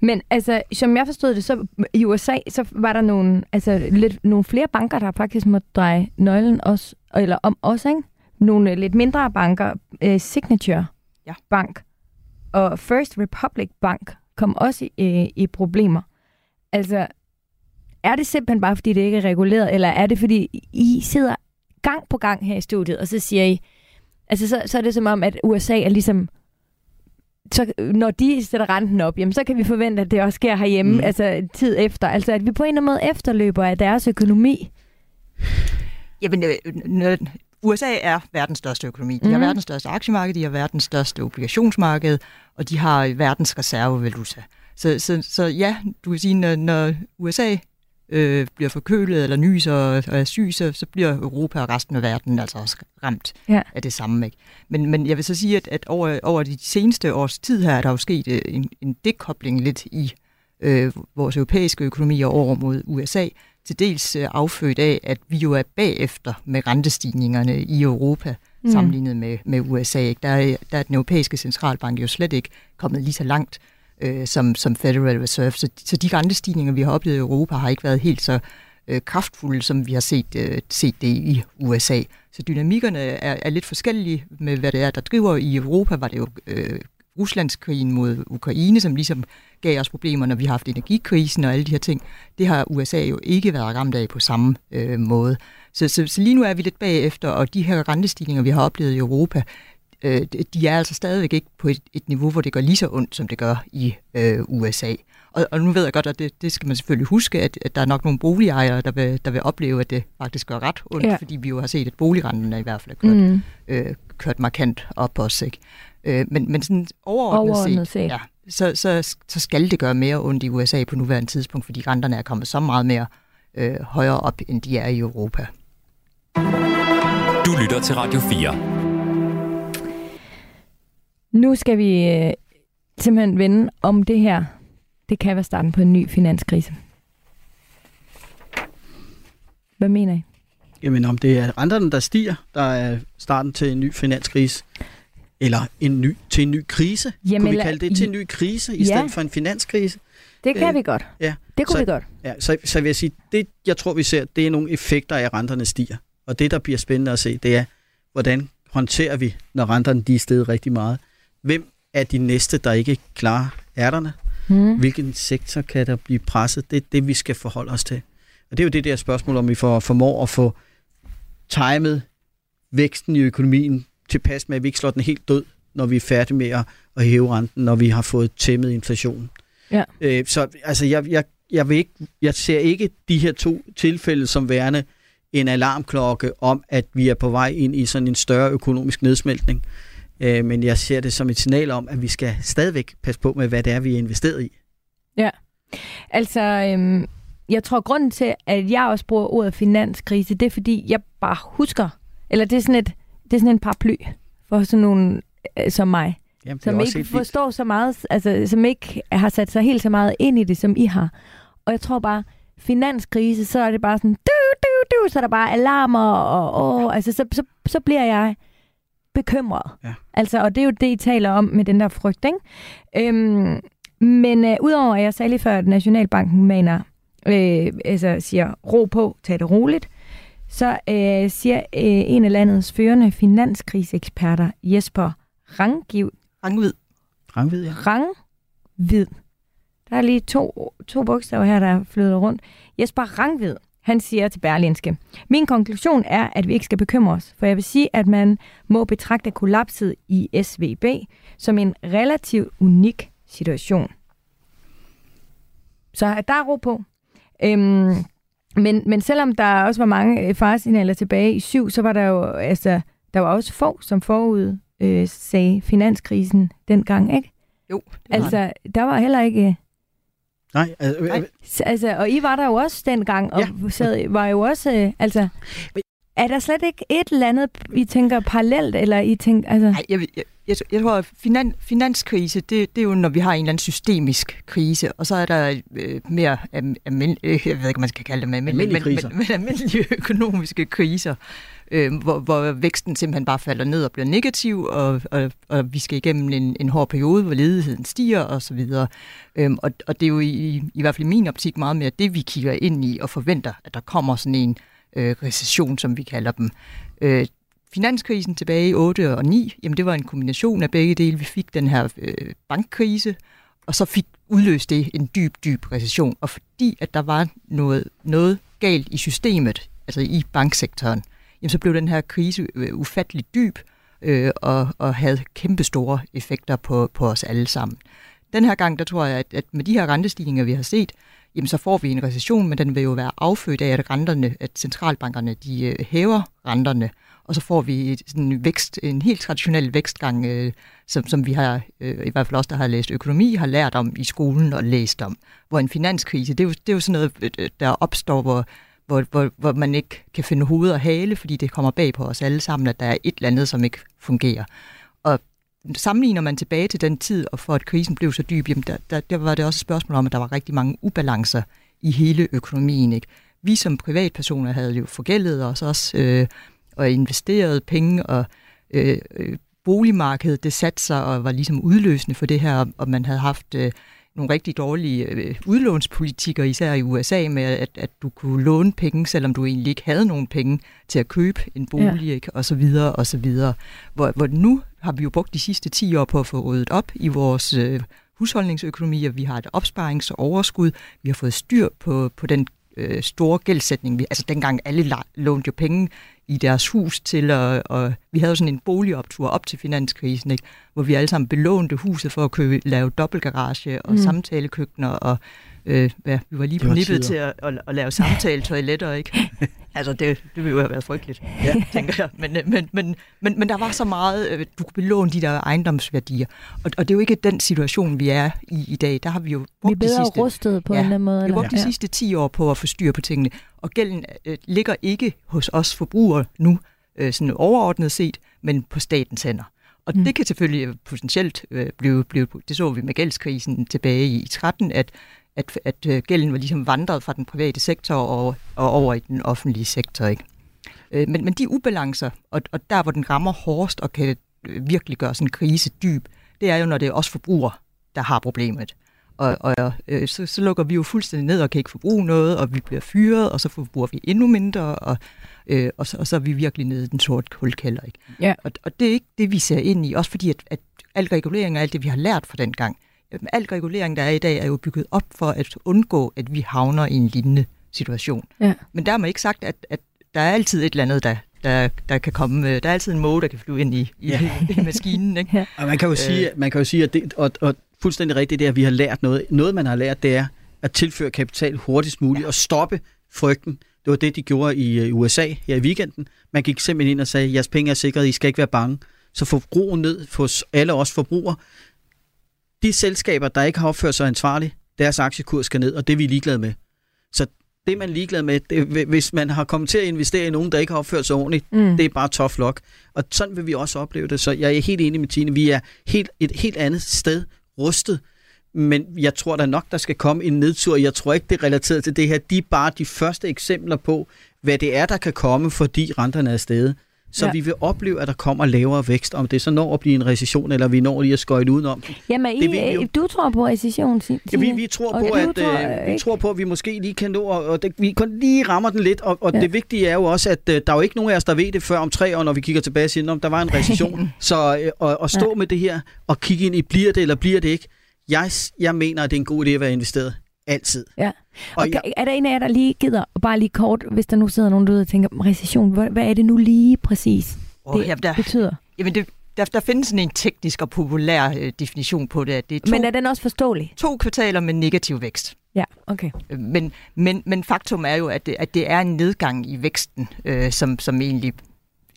Men altså, som jeg forstod det, så i USA, så var der nogle, altså, lidt, nogle flere banker, der faktisk måtte dreje nøglen også, eller om os, ikke? Nogle øh, lidt mindre banker, øh, Signature Ja. Bank og First Republic Bank kom også i, øh, i problemer. Altså, er det simpelthen bare, fordi det ikke er reguleret, eller er det, fordi I sidder gang på gang her i studiet, og så siger I, altså så, så er det som om, at USA er ligesom så når de sætter renten op, jamen, så kan vi forvente, at det også sker herhjemme, mm. Altså tid efter. Altså, at vi på en eller anden måde efterløber af deres økonomi. Jamen, øh, USA er verdens største økonomi. De har Mhm. verdens største aktiemarked, de har verdens største obligationsmarked, og de har verdens reservevaluta. Så, så, så ja, du kan sige, når, når USA øh, bliver forkølet eller nyser og og er syg, så, så bliver Europa og resten af verden altså også ramt Ja. af det samme. Ikke? Men, men jeg vil så sige, at, at over, over de seneste års tid her, er der jo sket øh, en, en dekobling lidt i øh, vores europæiske økonomier over mod USA, til dels øh, affødt af, at vi jo er bagefter med rentestigningerne i Europa mm. sammenlignet med, med USA. Ikke? Der, er, der er den europæiske centralbank jo slet ikke kommet lige så langt øh, som, som Federal Reserve. Så, så de rentestigninger, vi har oplevet i Europa, har ikke været helt så øh, kraftfulde, som vi har set, øh, set det i USA. Så dynamikkerne er, er lidt forskellige med, hvad det er, der driver. I Europa var det jo øh, Ruslandskrigen mod Ukraine, som ligesom gav os problemer, når vi har haft energikrisen og alle de her ting. Det har USA jo ikke været ramt af på samme øh, måde. Så, så, så lige nu er vi lidt bagefter, og de her rentestigninger, vi har oplevet i Europa, øh, de er altså stadigvæk ikke på et, et niveau, hvor det gør lige så ondt, som det gør i øh, USA. Og, og nu ved jeg godt, at det, det skal man selvfølgelig huske, at, at der er nok nogle boligejere, der vil, der vil opleve, at det faktisk gør ret ondt, ja. fordi vi jo har set, at boligrenten i hvert fald er kørt, mm. øh, kørt markant op os. Ikke? Øh, men, men sådan overordnet, overordnet set, set. Ja, så, så, så skal det gøre mere ondt i USA på nuværende tidspunkt, fordi renterne er kommet så meget mere øh, højere op, end de er i Europa. Du lytter til Radio 4. Nu skal vi øh, simpelthen vende om det her. Det kan være starten på en ny finanskrise. Hvad mener I? Jamen om det er renterne, der stiger, der er starten til en ny finanskrise. Eller en ny, til en ny krise. Jamen, kunne vi kalde det til en ny krise, i ja. stedet for en finanskrise? Det kan øh, vi godt. Ja. Det kunne så, vi godt. Ja, så, så vil jeg sige, det jeg tror, vi ser, det er nogle effekter af, at renterne stiger. Og det, der bliver spændende at se, det er, hvordan håndterer vi, når renterne de er steget rigtig meget. Hvem er de næste, der ikke klarer ærterne? Mm. Hvilken sektor kan der blive presset? Det er det, vi skal forholde os til. Og det er jo det der spørgsmål, om vi får, formår at få timet væksten i økonomien tilpas med, at vi ikke slår den helt død, når vi er færdige med at, at hæve renten, når vi har fået tæmmet inflationen. Ja. Øh, så altså, jeg, jeg, jeg, vil ikke, jeg ser ikke de her to tilfælde som værende en alarmklokke om, at vi er på vej ind i sådan en større økonomisk nedsmeltning. Øh, men jeg ser det som et signal om, at vi skal stadigvæk passe på med, hvad det er, vi er investeret i. Ja, altså øhm, jeg tror, grunden til, at jeg også bruger ordet finanskrise, det er, fordi jeg bare husker, eller det er sådan, et, det er sådan en paraply for sådan nogen øh, som mig, Jamen, som ikke forstår fint. så meget, altså som ikke har sat sig helt så meget ind i det, som I har. Og jeg tror bare, finanskrise, så er det bare sådan, du, du, du, så er der bare alarmer, og, og altså, så, så, så bliver jeg bekymret. Ja. Altså, og det er jo det, I taler om med den der frygt, ikke? Øhm, men øh, udover at jeg sagde lige før, at Nationalbanken mener, øh, altså siger ro på, tag det roligt, så øh, siger øh, en af landets førende finanskriseksperter, Jesper Ranggiv, Rangvid. Rangvid, ja. Rangvid. Der er lige to, to bogstaver her, der er flyttet rundt. Jesper Rangvid han siger til Berlinske, Min konklusion er, at vi ikke skal bekymre os, for jeg vil sige, at man må betragte kollapset i SVB som en relativt unik situation. Så der er ro på. Øhm, men, men selvom der også var mange øh, faresignaler tilbage i syv, så var der jo altså, der var også få, som forud øh, sagde finanskrisen dengang, ikke? Jo. Altså, der var heller ikke Nej, altså, Nej. altså, og I var der jo også dengang, og ja. sad, var jo også, øh, altså, er der slet ikke et eller andet, I tænker parallelt, eller I tænker, altså... Nej, jeg, jeg, jeg, jeg tror, at finan, finanskrise, det, det er jo, når vi har en eller anden systemisk krise, og så er der øh, mere almindelige, øh, jeg ved ikke, om man skal kalde det, almindelige, almindelige, men, men, men almindelige økonomiske kriser, øh, hvor, hvor væksten simpelthen bare falder ned og bliver negativ, og, og, og vi skal igennem en, en hård periode, hvor ledigheden stiger osv. Øh, og, og det er jo i, i hvert fald i min optik meget mere det, vi kigger ind i og forventer, at der kommer sådan en øh, recession, som vi kalder dem. Øh, finanskrisen tilbage i 8 og 9, jamen det var en kombination af begge dele. Vi fik den her øh, bankkrise, og så fik udløst det en dyb, dyb recession. Og fordi at der var noget, noget galt i systemet, altså i banksektoren, jamen så blev den her krise øh, ufattelig dyb øh, og, og havde kæmpe store effekter på, på os alle sammen. Den her gang, der tror jeg, at, at med de her rentestigninger, vi har set, jamen så får vi en recession, men den vil jo være affødt af, at renterne, at centralbankerne, de øh, hæver renterne, og så får vi sådan en vækst, en helt traditionel vækstgang, øh, som, som vi har, øh, i hvert fald også der har læst økonomi, har lært om i skolen og læst om. Hvor en finanskrise, det er jo, det er jo sådan noget, øh, der opstår, hvor, hvor, hvor, hvor man ikke kan finde hoved og hale, fordi det kommer bag på os alle sammen, at der er et eller andet, som ikke fungerer. Og sammenligner man tilbage til den tid, og for at krisen blev så dyb, jamen der, der, der var det også et spørgsmål om, at der var rigtig mange ubalancer i hele økonomien. Ikke? Vi som privatpersoner havde jo forgældet os også, øh, og investeret penge, og øh, øh boligmarkedet, det satte sig og var ligesom udløsende for det her, og man havde haft øh, nogle rigtig dårlige øh, udlånspolitikker, især i USA, med at, at du kunne låne penge, selvom du egentlig ikke havde nogen penge til at købe en bolig, ja. ikke? og så videre, og så videre. Hvor, hvor nu har vi jo brugt de sidste 10 år på at få ryddet op i vores øh, husholdningsøkonomi, og vi har et opsparingsoverskud, vi har fået styr på, på den øh, store gældsætning. Vi, altså dengang alle lånte jo penge i deres hus til, og, og vi havde sådan en boligoptur op til finanskrisen, ikke? hvor vi alle sammen belånte huset for at købe, lave dobbeltgarage og mm. samtalekøkkener, og øh, ja, vi var lige på nippet til at, at, at lave samtaletoiletter, ikke? [LAUGHS] Altså, det, det ville jo have været frygteligt, ja. tænker jeg. Men, men, men, men, men der var så meget, øh, du kunne belåne de der ejendomsværdier. Og, og det er jo ikke den situation, vi er i i dag. Der har vi jo brugt vi bedre de sidste, rustet på ja, en eller anden måde. Vi har brugt ja. de sidste 10 år på at få styr på tingene. Og gælden øh, ligger ikke hos os forbrugere nu, øh, sådan overordnet set, men på statens hænder. Og mm. det kan selvfølgelig potentielt øh, blive, blive, det så vi med gældskrisen tilbage i 13, at at, at øh, gælden var ligesom vandret fra den private sektor og, og over i den offentlige sektor. Ikke? Øh, men, men de ubalancer, og, og der hvor den rammer hårdest og kan øh, virkelig gøre sådan en krise dyb, det er jo, når det er os forbrugere, der har problemet. Og, og øh, så, så lukker vi jo fuldstændig ned og kan ikke forbruge noget, og vi bliver fyret, og så forbruger vi endnu mindre, og, øh, og, så, og så er vi virkelig nede i den sorte kulkælder. Ikke? Ja. Og, og det er ikke det, vi ser ind i, også fordi at, at al regulering og alt det, vi har lært fra den gang, al regulering, der er i dag, er jo bygget op for at undgå, at vi havner i en lignende situation. Ja. Men der er man ikke sagt, at, at der er altid et eller andet, der, der, der kan komme. Der er altid en måge, der kan flyve ind i, i, ja. [LAUGHS] i maskinen. Ikke? Ja. Og man kan jo sige, man kan jo sige at det, og, og fuldstændig rigtigt, det er, at vi har lært noget. Noget, man har lært, det er at tilføre kapital hurtigst muligt ja. og stoppe frygten. Det var det, de gjorde i USA her i weekenden. Man gik simpelthen ind og sagde, jeres penge er sikret, I skal ikke være bange. Så forbrugen ned hos alle os forbrugere de selskaber, der ikke har opført sig ansvarligt, deres aktiekurs skal ned, og det er vi ligeglade med. Så det man er ligeglad med, det, hvis man har kommet til at investere i nogen, der ikke har opført sig ordentligt, mm. det er bare tough luck. Og sådan vil vi også opleve det. Så jeg er helt enig med Tine. Vi er helt, et helt andet sted rustet. Men jeg tror der nok, der skal komme en nedtur. Jeg tror ikke, det er relateret til det her. De er bare de første eksempler på, hvad det er, der kan komme, fordi renterne er steget. Så ja. vi vil opleve, at der kommer lavere vækst, om det så når at blive en recession, eller vi når lige at skøjte udenom. Jamen, I, det jo. du tror på recession, Ja, vi, vi, tror okay, på, at, tror, øh, vi tror på, at vi måske lige kan nå, og det, vi kun lige rammer den lidt, og, og ja. det vigtige er jo også, at øh, der er jo ikke nogen af os, der ved det før om tre år, når vi kigger tilbage og siger, om der var en recession. [LAUGHS] så øh, at stå ja. med det her og kigge ind i, bliver det eller bliver det ikke, jeg, jeg mener, at det er en god idé at være investeret. Altid. Ja. Og, og jeg, er der en af jer, der lige gider, bare lige kort, hvis der nu sidder nogen derude og tænker, recession, hvad, hvad er det nu lige præcis, oh, det ja, der, betyder? Jamen, det, der, der findes sådan en teknisk og populær øh, definition på det. At det er to, men er den også forståelig? To kvartaler med negativ vækst. Ja, okay. Øh, men, men, men faktum er jo, at det, at det er en nedgang i væksten, øh, som, som egentlig,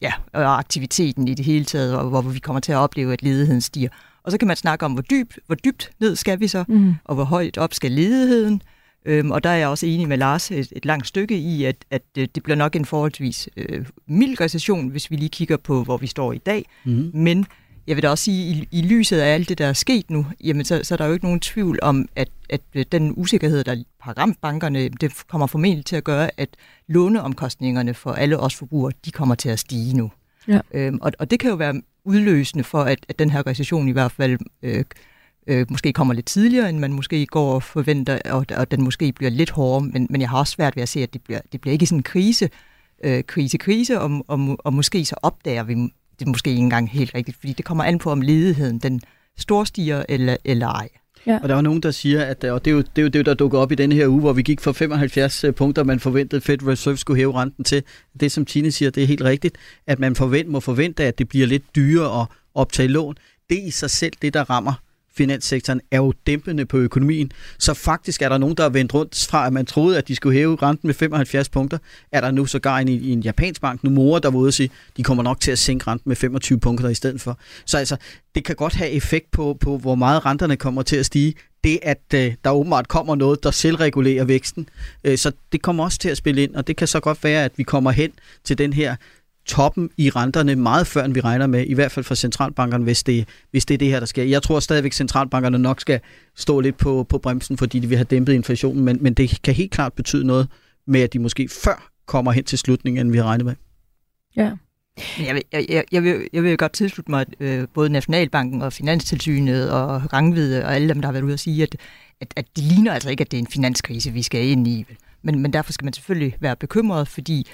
ja, og aktiviteten i det hele taget, og hvor vi kommer til at opleve, at ledigheden stiger. Og så kan man snakke om, hvor, dyb, hvor dybt ned skal vi så, mm. og hvor højt op skal ledigheden. Øhm, og der er jeg også enig med Lars et, et langt stykke i, at, at det bliver nok en forholdsvis øh, mild recession, hvis vi lige kigger på, hvor vi står i dag. Mm. Men jeg vil da også sige, i, i lyset af alt det, der er sket nu, jamen så, så er der jo ikke nogen tvivl om, at, at øh, den usikkerhed, der har ramt bankerne, det kommer formentlig til at gøre, at låneomkostningerne for alle os forbrugere, de kommer til at stige nu. Ja. Øhm, og, og det kan jo være udløsende for, at, at den her recession i hvert fald øh, øh, måske kommer lidt tidligere, end man måske går og forventer, og, og den måske bliver lidt hårdere, men, men jeg har også svært ved at se, at det bliver, det bliver ikke sådan en krise, øh, krise, krise, og, og, og måske så opdager vi det måske ikke engang helt rigtigt, fordi det kommer an på, om ledigheden den storstiger eller, eller ej. Ja. Og der er nogen, der siger, at og det er, jo, det er jo det, der dukker op i denne her uge, hvor vi gik fra 75 øh, punkter, man forventede, Fed Reserve skulle hæve renten til. Det, som Tine siger, det er helt rigtigt, at man forvent, må forvente, at det bliver lidt dyrere at optage lån. Det er i sig selv det, der rammer finanssektoren er jo dæmpende på økonomien. Så faktisk er der nogen, der er vendt rundt fra, at man troede, at de skulle hæve renten med 75 punkter. Er der nu sågar en, i en japansk bank, nu Nomura, der var ude at sige, de kommer nok til at sænke renten med 25 punkter i stedet for. Så altså, det kan godt have effekt på, på hvor meget renterne kommer til at stige. Det, at øh, der åbenbart kommer noget, der selvregulerer væksten. Øh, så det kommer også til at spille ind, og det kan så godt være, at vi kommer hen til den her toppen i renterne meget før, end vi regner med, i hvert fald for centralbankerne, hvis det, hvis det er det her, der sker. Jeg tror stadigvæk, at centralbankerne nok skal stå lidt på, på bremsen, fordi de vil have dæmpet inflationen, men, men det kan helt klart betyde noget med, at de måske før kommer hen til slutningen, end vi har regnet med. Ja. Men Jeg vil, jeg, jeg, vil, jeg vil godt tilslutte mig, at øh, både Nationalbanken og Finanstilsynet og Rangvide og alle dem, der har været ude at sige, at, at, at det ligner altså ikke, at det er en finanskrise, vi skal ind i. Men, men derfor skal man selvfølgelig være bekymret, fordi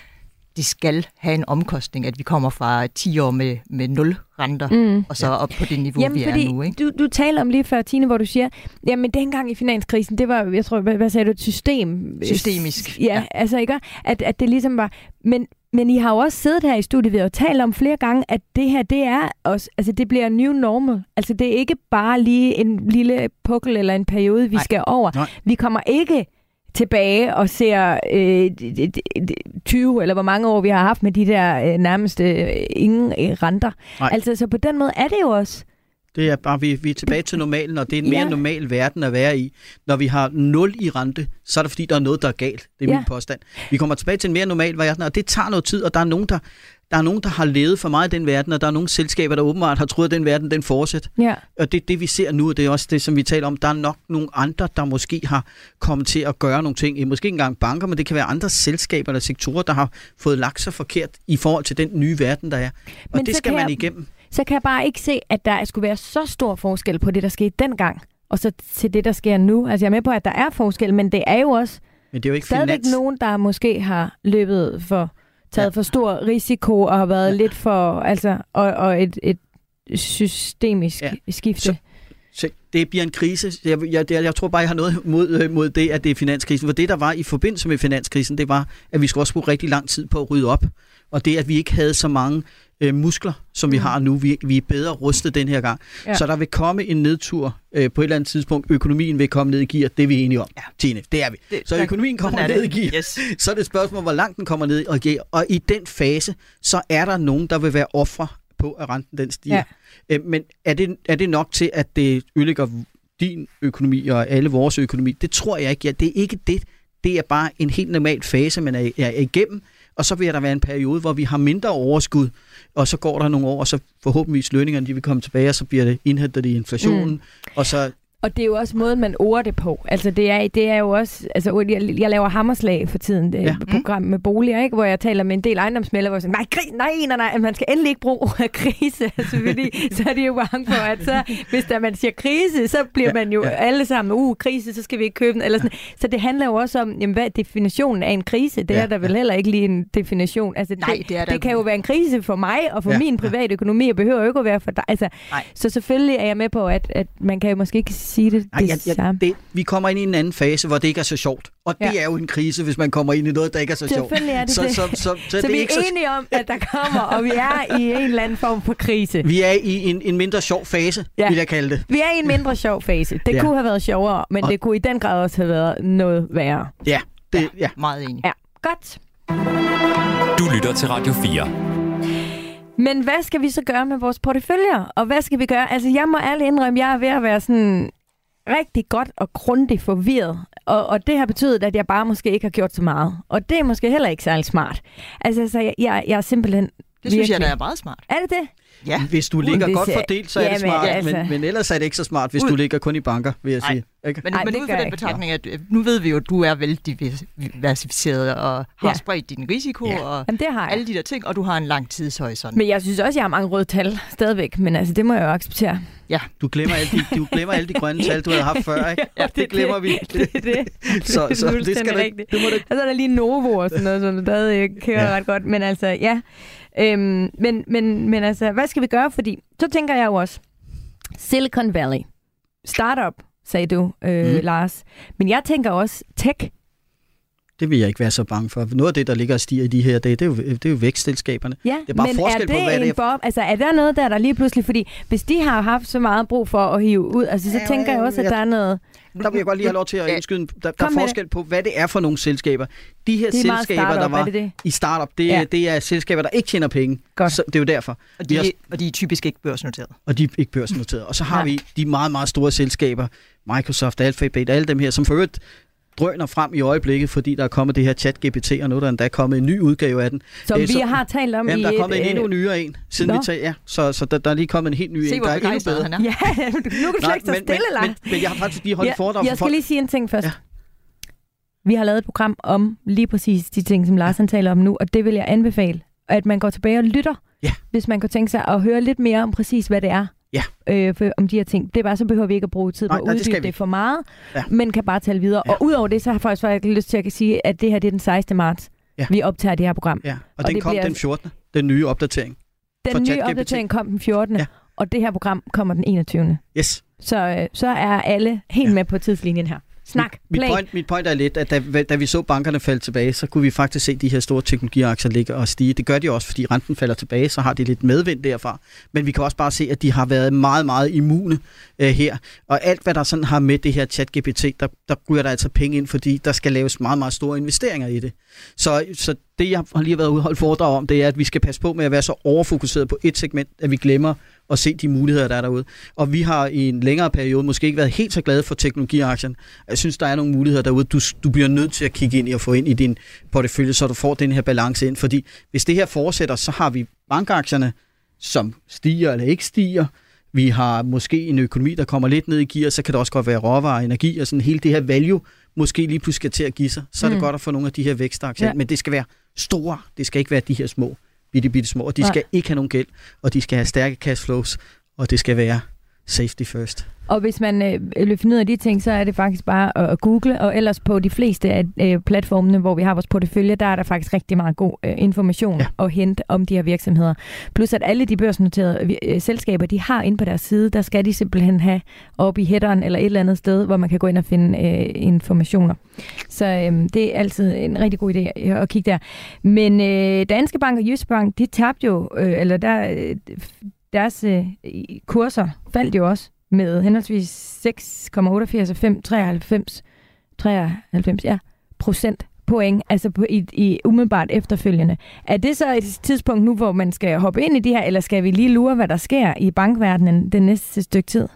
det skal have en omkostning, at vi kommer fra 10 år med, med nul renter, Mm. og så op på det niveau, Jamen, vi fordi er nu. Ikke? Du, du taler om lige før, Tine, hvor du siger, jamen dengang i finanskrisen, det var, jeg tror, hvad, hvad sagde du, et system? Systemisk, Ja, ja. ja. altså ikke? At, at det ligesom var... Men, men I har jo også siddet her i studiet ved at tale om flere gange, at det her, det er også, altså det bliver new normal. Altså det er ikke bare lige en lille pukkel eller en periode, vi Nej. skal over. Nej. Vi kommer ikke tilbage og ser øh, d- d- d- 20 eller hvor mange år vi har haft med de der øh, nærmest øh, ingen øh, renter. Nej. Altså så på den måde er det jo også. Det er bare, vi, vi er tilbage til normalen, og det er en mere Ja. normal verden at være i. Når vi har 0 i rente, så er det fordi, der er noget, der er galt. Det er Ja. min påstand. Vi kommer tilbage til en mere normal verden, og det tager noget tid, og der er nogen, der, der, er nogen, der har levet for meget i den verden, og der er nogle selskaber, der åbenbart har troet, at den verden den fortsætter. Ja. Og det er det, vi ser nu, og det er også det, som vi taler om. Der er nok nogle andre, der måske har kommet til at gøre nogle ting. Måske ikke engang banker, men det kan være andre selskaber eller sektorer, der har fået lagt sig forkert i forhold til den nye verden, der er. Og Men det skal man jeg- igennem. så kan jeg bare ikke se, at der skulle være så stor forskel på det, der skete dengang, og så til det, der sker nu. Altså jeg er med på, at der er forskel, men det er jo også Men det er jo ikke stadigvæk finans. nogen, der måske har løbet for, taget Ja. for stor risiko og har været Ja. lidt for, altså, og, og et, et systemisk Ja. skifte. Så- Så det bliver en krise. Jeg, jeg, jeg, jeg tror bare, jeg har noget mod, øh, mod det, at det er finanskrisen. For det, der var i forbindelse med finanskrisen, det var, at vi skulle også bruge rigtig lang tid på at rydde op. Og det, at vi ikke havde så mange øh, muskler, som vi Mm. har nu. Vi, vi er bedre rustet den her gang. Ja. Så der vil komme en nedtur øh, på et eller andet tidspunkt. Økonomien vil komme ned i gear. Det er vi enige om, ja. Tine. Det er vi. Det- Så der- økonomien kommer er ned i gear. Yes. [LAUGHS] Så er det et spørgsmål, hvor langt den kommer ned i gear. Og i den fase, så er der nogen, der vil være ofre på, at renten den stiger. Ja. Øh, men er det, er det nok til, at det ødelægger din økonomi og alle vores økonomi? Det tror jeg ikke. Ja, det er ikke det. Det er bare en helt normal fase, man er, er igennem. Og så vil der være en periode, hvor vi har mindre overskud, og så går der nogle år, og så forhåbentligvis lønningerne de vil komme tilbage, og så bliver det indhentet i inflationen, mm. og så Og det er jo også måden, man order det på. Altså, det er, det er jo også... Altså, jeg, jeg laver hammerslag for tiden, det Ja. ja. program med boliger, ikke? hvor jeg taler med en del ejendomsmælder, hvor jeg siger, nej, kri- nej, nej, nej, man skal endelig ikke bruge [LAUGHS] ordet krise, altså, fordi så er de jo bange for, at så, hvis der man siger krise, så bliver Ja, man jo ja. alle sammen, uh, krise, så skal vi ikke købe den. Eller sådan. Så det handler jo også om, jamen, hvad er definitionen af en krise? Det Ja. er der vel heller ikke lige en definition. Altså, Nej, det er der det kan jo være en krise for mig og for ja. min private økonomi, og behøver jo ikke at være for dig. Altså, Nej. så selvfølgelig er jeg med på, at, at man kan jo måske ikke sige det, Ej, det jeg, jeg, samme. det, vi kommer ind i en anden fase, hvor det ikke er så sjovt. Og det Ja. er jo en krise, hvis man kommer ind i noget, der ikke er så sjovt. Selvfølgelig er det så, det. Så, så, så, så, [LAUGHS] Så, det vi er er ikke så enige om, at der kommer, og vi er i en eller anden form for krise. Vi er i en, en mindre sjov fase, ja. Ja. vil jeg kalde det. Vi er i en mindre sjov fase. Det Ja. ja. kunne have været sjovere, men Og- det kunne i den grad også have været noget værre. Ja, det, ja. Meget enig. Ja, godt. Du lytter til Radio 4. Men hvad skal vi så gøre med vores porteføljer? Og hvad skal vi gøre? Altså, jeg må ærligt indrømme, jeg er ved at være sådan rigtig godt og grundigt forvirret. Og, og det har betydet, at jeg bare måske ikke har gjort så meget. Og det er måske heller ikke særlig smart. Altså, så jeg, jeg, jeg er simpelthen... Det synes jeg, virkelig- der er meget smart. Er det det? Ja. Hvis du ligger det godt fordelt, så er det Jamen, smart, altså- men, men ellers er det ikke så smart, hvis Ud- du ligger kun i banker, vil jeg Nej. sige. Ikke? Men, Ej, men det ud fra jeg den betragtning, at øh, nu ved vi jo, at du er vel diversificeret og har Ja. ja. spredt din risiko Ja. ja. og Jamen, det har jeg. alle de der ting, og du har en lang tidshorisont. Men jeg synes også, jeg har mange røde tal stadigvæk, men altså, det må jeg jo acceptere. Du glemmer alle de, du glemmer alle de grønne tal, du havde haft før, ikke? [LAUGHS] Ja, det glemmer vi. Det er det. Så, [LAUGHS] så det fuldstændig skal du, rigtigt. det må du Og så er der lige Novo og sådan noget, som stadig kører Ja. ja. ret godt. Men altså, ja. Øhm, men, men, men altså, hvad skal vi gøre? Fordi så tænker jeg jo også, Silicon Valley, startup, sagde du, øh, mm. Lars. Men jeg tænker også tech. Det vil jeg ikke være så bange for. Noget af det, der ligger og stiger i de her dage, det er jo, det er jo vækstselskaberne. Ja, Det er bare men forskel er på, det hvad det en er. bob? Altså, er der noget der, der lige pludselig... Fordi hvis de har haft så meget brug for at hive ud, altså, så Ja, tænker jeg også, at der er noget... Der vil jeg godt lige have lov til at indskyde. en- Der, der er forskel på, hvad det er for nogle selskaber. De her Det er selskaber, der var er det det? i startup, det, Ja. det er selskaber, der ikke tjener penge. Godt. Så det er jo derfor. og, de, har- og de er typisk ikke børsnoteret. Og de er ikke børsnoteret. Og så har Nej. vi de meget, meget store selskaber, Microsoft, Alphabet, alle dem her, som for øvrigt drøner frem i øjeblikket, fordi der er kommet det her chat-GPT, og nu er der endda kommet en ny udgave af den. Som Det er vi så- har talt om Jamen, i der er kommet et, en endnu øh, nyere en, siden Nå. vi tager, ja. Så, så der, der er lige kommet en helt ny Se, en, der er endnu bedre. han er. Ja, [LAUGHS] nu kan du slet ikke stå men, stille, men, men, men jeg har faktisk lige holdt et foredrag jeg for skal folk. lige sige en ting først. Ja. Ja. Vi har lavet et program om lige præcis de ting, som Lars han taler om nu, og det vil jeg anbefale, at man går tilbage og lytter Ja. Hvis man kunne tænke sig at høre lidt mere om præcis, hvad det er. Ja. Øh, for, om de her ting. Det er bare, så behøver vi ikke at bruge tid på at det uddybe vi det for meget, Ja. men kan bare tale videre. Ja. Og udover det, så har jeg faktisk faktisk lyst til at sige, at det her det er den 16. marts, Ja. vi optager det her program. Ja, og, Og den det kom bliver- den 14. Den nye opdatering. Den nye opdatering kom den 14. Ja. Og det her program kommer den 21. Yes. Så, øh, så er alle helt Ja. med på tidslinjen her. Snak, Mit, mit, point, mit point er lidt, at da, da vi så bankerne falde tilbage, så kunne vi faktisk se de her store teknologiaktier ligge og stige. Det gør de også, fordi renten falder tilbage, så har de lidt medvind derfra. Men vi kan også bare se, at de har været meget, meget immune øh, her. Og alt, hvad der sådan har med det her chat-GPT, der, der ryger der altså penge ind, fordi der skal laves meget, meget store investeringer i det. Så, så det, jeg har lige været ude og holde foredrag om, det er, at vi skal passe på med at være så overfokuseret på et segment, at vi glemmer at se de muligheder, der er derude. Og vi har i en længere periode måske ikke været helt så glade for teknologiaktien. Jeg synes, der er nogle muligheder derude, du, du bliver nødt til at kigge ind i og få ind i din portefølje, så du får den her balance ind. Fordi hvis det her fortsætter, så har vi bankaktierne, som stiger eller ikke stiger. Vi har måske en økonomi, der kommer lidt ned i gear, så kan det også godt være råvarer, energi og sådan hele det her value, måske lige pludselig skal til at give sig. Så er det Mm. godt at få nogle af de her vækstaktier, Ja. men det skal være store. Det skal ikke være de her små, bitte, bitte små. Og de Nej. skal ikke have nogen gæld, og de skal have stærke cash flows, og det skal være safety first. Og hvis man øh, finde ud af de ting, så er det faktisk bare at, google, og ellers på de fleste af øh, platformene, hvor vi har vores portefølje, der er der faktisk rigtig meget god øh, information Ja. at hente om de her virksomheder. Plus at alle de børsnoterede øh, selskaber, de har inde på deres side, der skal de simpelthen have op i headeren eller et eller andet sted, hvor man kan gå ind og finde øh, informationer. Så øh, det er altid en rigtig god idé at, at kigge der. Men øh, Danske Bank og Jyske Bank, de tabte jo, øh, eller der, øh, deres øh, kurser faldt jo også med henholdsvis 6,88 og 5,93 93, ja, procent point, altså på, i, i umiddelbart efterfølgende. Er det så et tidspunkt nu, hvor man skal hoppe ind i de her, eller skal vi lige lure, hvad der sker i bankverdenen den næste stykke tid?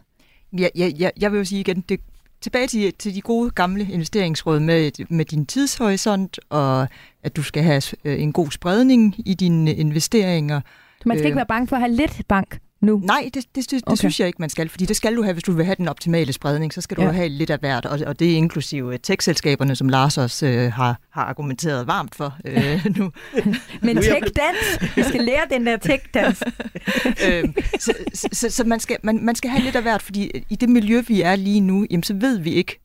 Ja, ja, ja, jeg vil jo sige igen, det, tilbage til, til de gode gamle investeringsråd med, med din tidshorisont, og at du skal have øh, en god spredning i dine investeringer. Man skal Øh. ikke være bange for at have lidt bank nu. Nej, det, det, det, det Okay. synes jeg ikke, man skal, fordi det skal du have, hvis du vil have den optimale spredning, så skal du Ja. have lidt af hvert, og, og det er inklusive tech-selskaberne, som Lars også øh, har, har argumenteret varmt for øh, [LAUGHS] nu. [LAUGHS] Men tech-dans, vi skal lære den der tech-dans. [LAUGHS] øhm, så så, så, så man, skal, man, man skal have lidt af hvert, fordi i det miljø, vi er lige nu, jamen, så ved vi ikke,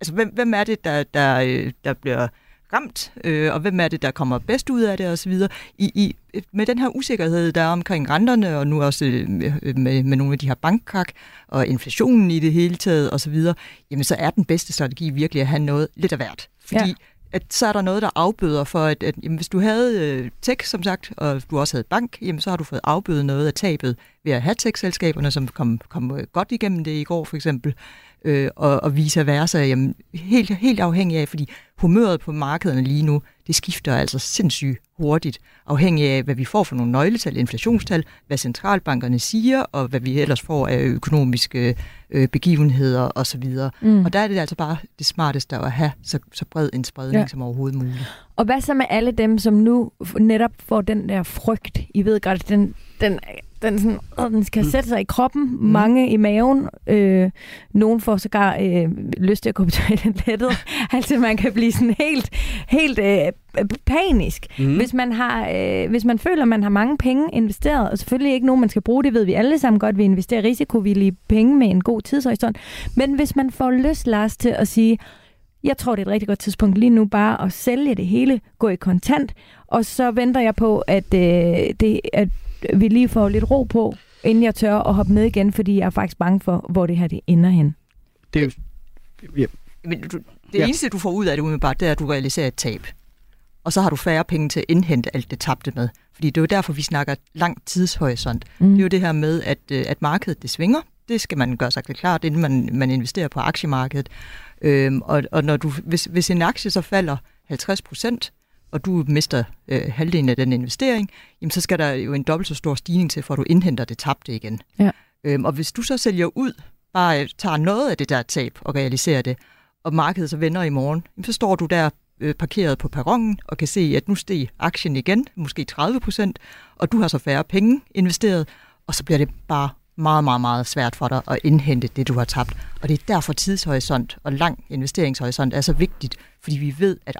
altså hvem, hvem er det, der, der, øh, der bliver ramt, øh, og hvem er det, der kommer bedst ud af det osv. I, i, med den her usikkerhed, der er omkring renterne, og nu også øh, med, med nogle af de her bankkrak, og inflationen i det hele taget osv., jamen så er den bedste strategi virkelig at have noget lidt af hvert. Fordi ja at så er der noget, der afbøder for, at, at jamen, hvis du havde øh, tech, som sagt, og du også havde bank, jamen, så har du fået afbødet noget af tabet ved at have tech-selskaberne, som kom, kom øh, godt igennem det i går for eksempel, øh, og, og vice versa, jamen, helt, helt afhængig af, fordi humøret på markederne lige nu, det skifter altså sindssygt hurtigt, afhængig af, hvad vi får for nogle nøgletal, inflationstal, hvad centralbankerne siger, og hvad vi ellers får af økonomiske øh, begivenheder osv. Mm. Og der er det altså bare det smarteste at have så, så bred en spredning Ja. ja. som overhovedet muligt. Og hvad så med alle dem, som nu netop får den der frygt? I ved godt, den, den, den, sådan, åh, den skal sætte sig i kroppen, mm. mange i maven. Øh, nogen får sågar øh, lyst til at gå på [LAUGHS] toilettet. altså man kan blive sådan helt, helt øh, panisk. Mm. Hvis, man har, øh, hvis man føler, at man har mange penge investeret, og selvfølgelig ikke nogen, man skal bruge, det ved vi alle sammen godt, vi investerer risikovillige penge med en god tidshorisont. Men hvis man får lyst, Lars, til at sige, jeg tror, det er et rigtig godt tidspunkt lige nu bare at sælge det hele, gå i kontant, og så venter jeg på, at, øh, det, at vi lige får lidt ro på, inden jeg tør at hoppe med igen, fordi jeg er faktisk bange for, hvor det her det ender hen. Det er jo, ja, Men du, det Ja. eneste, du får ud af det umiddelbart, det er, at du realiserer et tab. Og så har du færre penge til at indhente alt det tabte med. Fordi det er jo derfor, vi snakker lang tidshorisont. Mm. Det er jo det her med, at, øh, at markedet det svinger. Det skal man gøre sig klart, inden man, man investerer på aktiemarkedet. Øhm, og og når du, hvis, hvis en aktie så falder 50 procent, og du mister øh, halvdelen af den investering, jamen så skal der jo en dobbelt så stor stigning til, for at du indhenter det tabte igen. Ja. Øhm, og hvis du så sælger ud, bare øh, tager noget af det der tab og realiserer det, og markedet så vender i morgen, jamen så står du der øh, parkeret på perronen og kan se, at nu steg aktien igen, måske 30 procent, og du har så færre penge investeret, og så bliver det bare meget, meget, meget svært for dig at indhente det, du har tabt. Og det er derfor tidshorisont og lang investeringshorisont er så vigtigt, fordi vi ved, at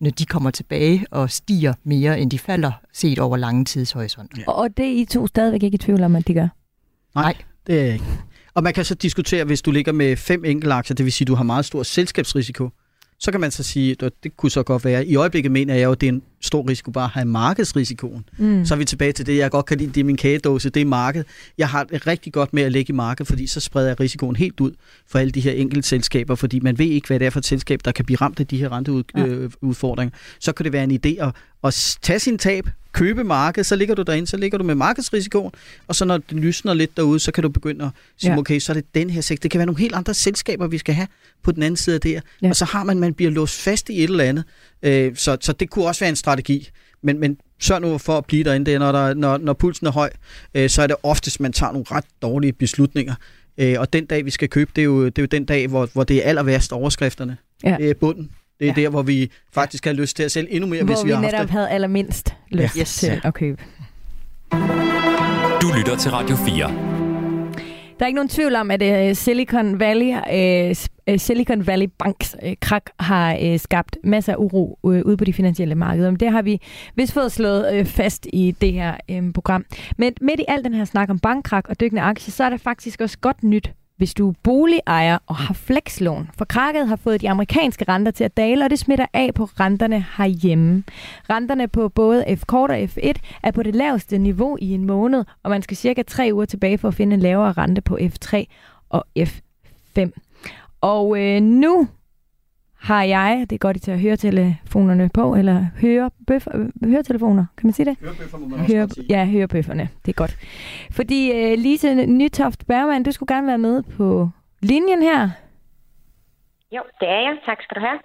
når de kommer tilbage og stiger mere, end de falder, set over lange tidshorisonter. Og, og det er I to stadigvæk ikke i tvivl om, at de gør? Nej, det er jeg ikke. Og man kan så diskutere, hvis du ligger med fem enkeltaktier, det vil sige, at du har meget stor selskabsrisiko, så kan man så sige, at det kunne så godt være. I øjeblikket mener jeg jo, at det er en stor risiko bare at have markedsrisikoen. Mm. Så er vi tilbage til det, jeg godt kan lide, det er min kagedåse, det er marked. Jeg har det rigtig godt med at lægge i marked, fordi så spreder jeg risikoen helt ud for alle de her enkelte selskaber, fordi man ved ikke, hvad det er for et selskab, der kan blive ramt af de her renteudfordringer. Ja. Så kan det være en idé at, at tage sin tab, købe marked, så ligger du derinde, så ligger du med markedsrisikoen, og så når det lysner lidt derude, så kan du begynde at sige, ja. okay, så er det den her sektor. Det kan være nogle helt andre selskaber, vi skal have på den anden side af det her. Ja. Og så har man, man bliver låst fast i et eller andet. Øh, så, så det kunne også være en strategi. Men, men sørg nu for at blive derinde. Det er, når, der, når, når pulsen er høj, øh, så er det oftest, man tager nogle ret dårlige beslutninger. Øh, og den dag, vi skal købe, det er jo, det er jo den dag, hvor, hvor det er aller værst overskrifterne. Ja. Det er bunden. Det er ja. der, hvor vi faktisk har lyst til at sælge endnu mere, hvor hvis vi, vi har haft netop det. havde allermindst lyst Ja. yes. til at købe. Du lytter til Radio 4. Der er ikke nogen tvivl om, at uh, Silicon Valley, uh, Silicon Valley Banks uh, krak har uh, skabt masser af uro uh, ude på de finansielle markeder. Men det har vi vist fået slået uh, fast i det her um, program. Men midt i al den her snak om bankkrak og dykkende aktier, så er der faktisk også godt nyt hvis du er boligejer og har flekslån. For krakket har fået de amerikanske renter til at dale, og det smitter af på renterne herhjemme. Renterne på både F-kort og F1 er på det laveste niveau i en måned, og man skal cirka tre uger tilbage for at finde en lavere rente på F3 og F5. Og øh, nu har jeg, det er godt I til at høre telefonerne på, eller høre, bøf, øh, høretelefoner, kan man sige det? Hørebøffer må man Høre, sige. ja, hørebøfferne, det er godt. Fordi øh, Lise Nytoft Bergman, du skulle gerne være med på linjen her. Jo, det er jeg. Tak skal du have.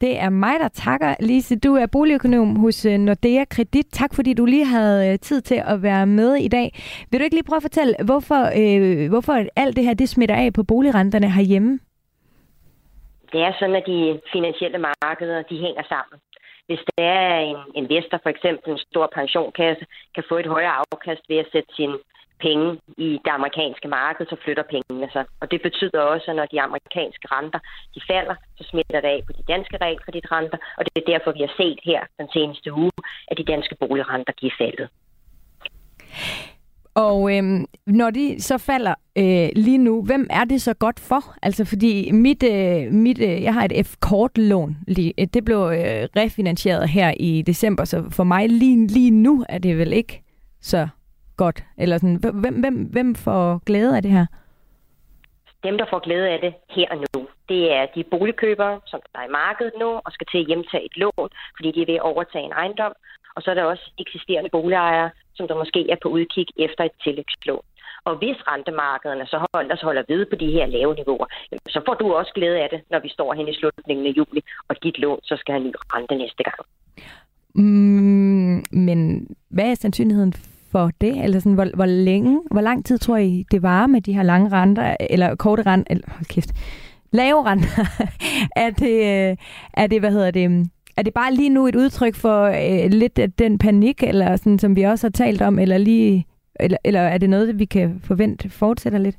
Det er mig, der takker. Lise, du er boligøkonom hos øh, Nordea Kredit. Tak fordi du lige havde øh, tid til at være med i dag. Vil du ikke lige prøve at fortælle, hvorfor, øh, hvorfor alt det her det smitter af på boligrenterne herhjemme? Det er sådan, at de finansielle markeder, de hænger sammen. Hvis der er en investor, for eksempel en stor pensionkasse, kan få et højere afkast ved at sætte sine penge i det amerikanske marked, så flytter pengene sig. Og det betyder også, at når de amerikanske renter de falder, så smitter det af på de danske realkreditrenter, og det er derfor, vi har set her den seneste uge, at de danske boligrenter de er faldet. Og øhm, når de så falder øh, lige nu, hvem er det så godt for? Altså fordi mit, øh, mit øh, jeg har et F-kort-lån. lige- øh, Det blev øh, refinansieret her i december, så for mig lige, lige nu er det vel ikke så godt. Eller sådan, hvem, hvem, hvem får glæde af det her? Dem, der får glæde af det her og nu, det er de boligkøbere, som er i markedet nu, og skal til at hjemtage et lån, fordi de er ved at overtage en ejendom. Og så er der også eksisterende boligejere, som der måske er på udkig efter et tillægslån. Og hvis rentemarkederne så holder, så holder ved på de her lave niveauer, så får du også glæde af det, når vi står hen i slutningen af juli, og dit lån så skal have ny rente næste gang. Mm, men hvad er sandsynligheden for det? Eller sådan, hvor, hvor længe, hvor lang tid tror I, det varer med de her lange renter, eller korte renter, eller hold kæft, lave renter? [LAUGHS] er, det, øh, er det, hvad hedder det, mm, er det bare lige nu et udtryk for øh, lidt af den panik, eller sådan, som vi også har talt om, eller lige, eller, eller er det noget, vi kan forvente fortsætter lidt?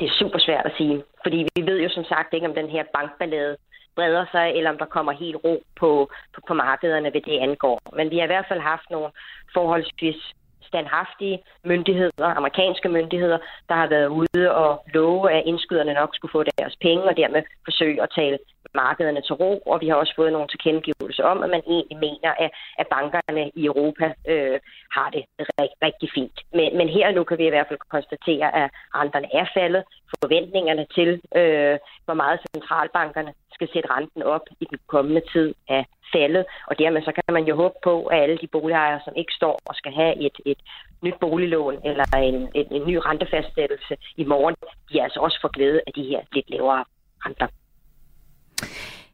Det er super svært at sige, fordi vi ved jo som sagt ikke, om den her bankballade breder sig, eller om der kommer helt ro på, på, på markederne ved det angår. Men vi har i hvert fald haft nogle forholdsvis standhaftige myndigheder, amerikanske myndigheder, der har været ude og love, at indskyderne nok skulle få deres penge, og dermed forsøge at tale markederne til ro, og vi har også fået nogle tilkendegivelser om, at man egentlig mener, at, at bankerne i Europa øh, har det rigtig, rigtig fint. Men, men her og nu kan vi i hvert fald konstatere, at renterne er faldet. Forventningerne til, øh, hvor meget centralbankerne skal sætte renten op i den kommende tid, er faldet, og dermed så kan man jo håbe på, at alle de boligejere, som ikke står og skal have et, et nyt boliglån eller en, en, en ny rentefastsættelse i morgen, de altså også får glæde af de her lidt lavere renter.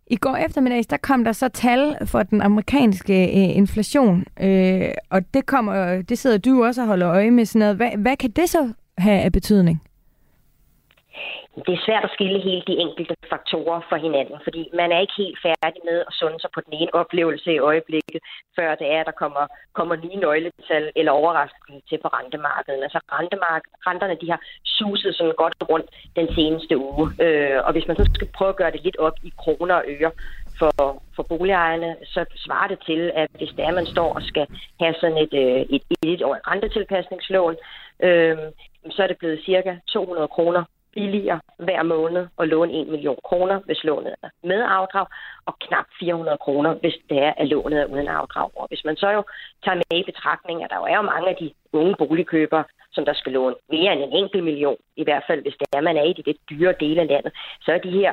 I går eftermiddags, der kom der så tal for den amerikanske øh, inflation, øh, og det, kommer, det sidder du også og holder øje med. Sådan noget. Hvad, hvad kan det så have af betydning? Det er svært at skille helt de enkelte faktorer fra hinanden, fordi man er ikke helt færdig med at sunde sig på den ene oplevelse i øjeblikket, før det er, at der kommer, kommer nye nøgletal eller overraskelse til på rentemarkedet. Altså rentemark- renterne de har suset sådan godt rundt den seneste uge, øh, og hvis man så skal prøve at gøre det lidt op i kroner og øre, for, for boligejerne, så svarer det til, at hvis det er, man står og skal have sådan et, øh, et, et, et rentetilpasningslån, øh, så er det blevet cirka 200 kroner billigere hver måned at låne 1 million kroner, hvis lånet er med afdrag, og knap 400 kroner, hvis det er, at lånet er uden afdrag. Og hvis man så jo tager med i betragtning, at der jo er jo mange af de unge boligkøbere, som der skal låne mere end en enkelt million, i hvert fald hvis det er, man er i de lidt dyre dele af landet, så er de her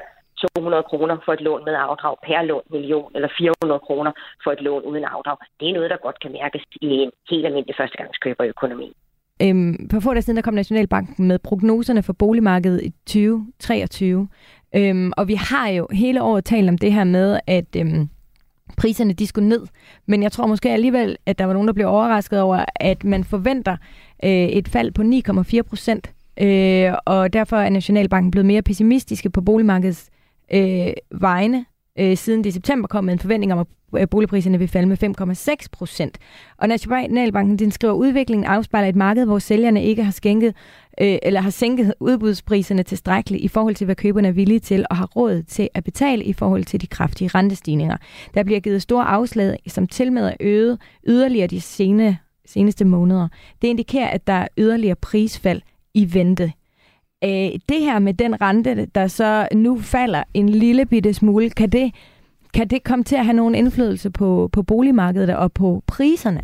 200 kroner for et lån med afdrag per lån million, eller 400 kroner for et lån uden afdrag. Det er noget, der godt kan mærkes i en helt almindelig førstegangskøberøkonomi. Øhm, på få dage siden der kom Nationalbanken med prognoserne for boligmarkedet i 2023. Øhm, og vi har jo hele året talt om det her med, at øhm, priserne de skulle ned. Men jeg tror måske alligevel, at der var nogen, der blev overrasket over, at man forventer øh, et fald på 9,4 procent. Øh, og derfor er Nationalbanken blevet mere pessimistiske på boligmarkedets øh, vegne øh, siden det i september kom med en forventning om, at Øh, boligpriserne vil falde med 5,6 procent. Og Nationalbanken den skriver, at udviklingen afspejler et marked, hvor sælgerne ikke har skænket øh, eller har sænket udbudspriserne tilstrækkeligt i forhold til, hvad køberne er villige til og har råd til at betale i forhold til de kraftige rentestigninger. Der bliver givet store afslag, som tilmed er øget yderligere de sene, seneste måneder. Det indikerer, at der er yderligere prisfald i vente. Øh, det her med den rente, der så nu falder en lille bitte smule, kan det, kan det komme til at have nogen indflydelse på, på boligmarkedet og på priserne?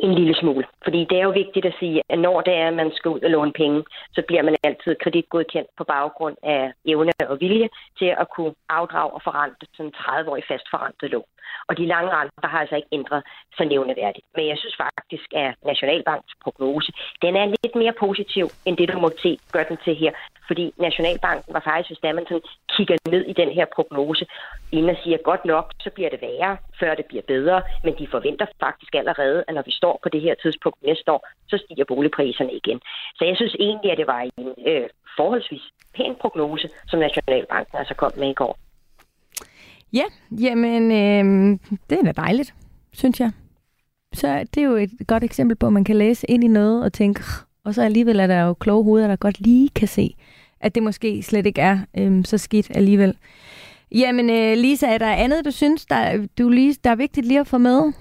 en lille smule. Fordi det er jo vigtigt at sige, at når det er, at man skal ud og låne penge, så bliver man altid kreditgodkendt på baggrund af evne og vilje til at kunne afdrage og forrente sådan 30-årig fast forrentet lån. Og de lange renter har altså ikke ændret så nævneværdigt. Men jeg synes faktisk, at Nationalbanks prognose, den er lidt mere positiv, end det du må se, gør den til her. Fordi Nationalbanken var faktisk, hvis man sådan kigger ned i den her prognose, inden og siger, godt nok, så bliver det værre, før det bliver bedre. Men de forventer faktisk allerede, at når vi står på det her tidspunkt næste år, så stiger boligpriserne igen. Så jeg synes egentlig, at det var en øh, forholdsvis pæn prognose, som Nationalbanken altså kom med i går. Ja, jamen, øh, det er da dejligt, synes jeg. Så det er jo et godt eksempel på, at man kan læse ind i noget og tænke, og så alligevel er der jo kloge hoveder, der godt lige kan se, at det måske slet ikke er øh, så skidt alligevel. Jamen, øh, Lisa, er der andet, du synes, der, du lige, der er vigtigt lige at få med?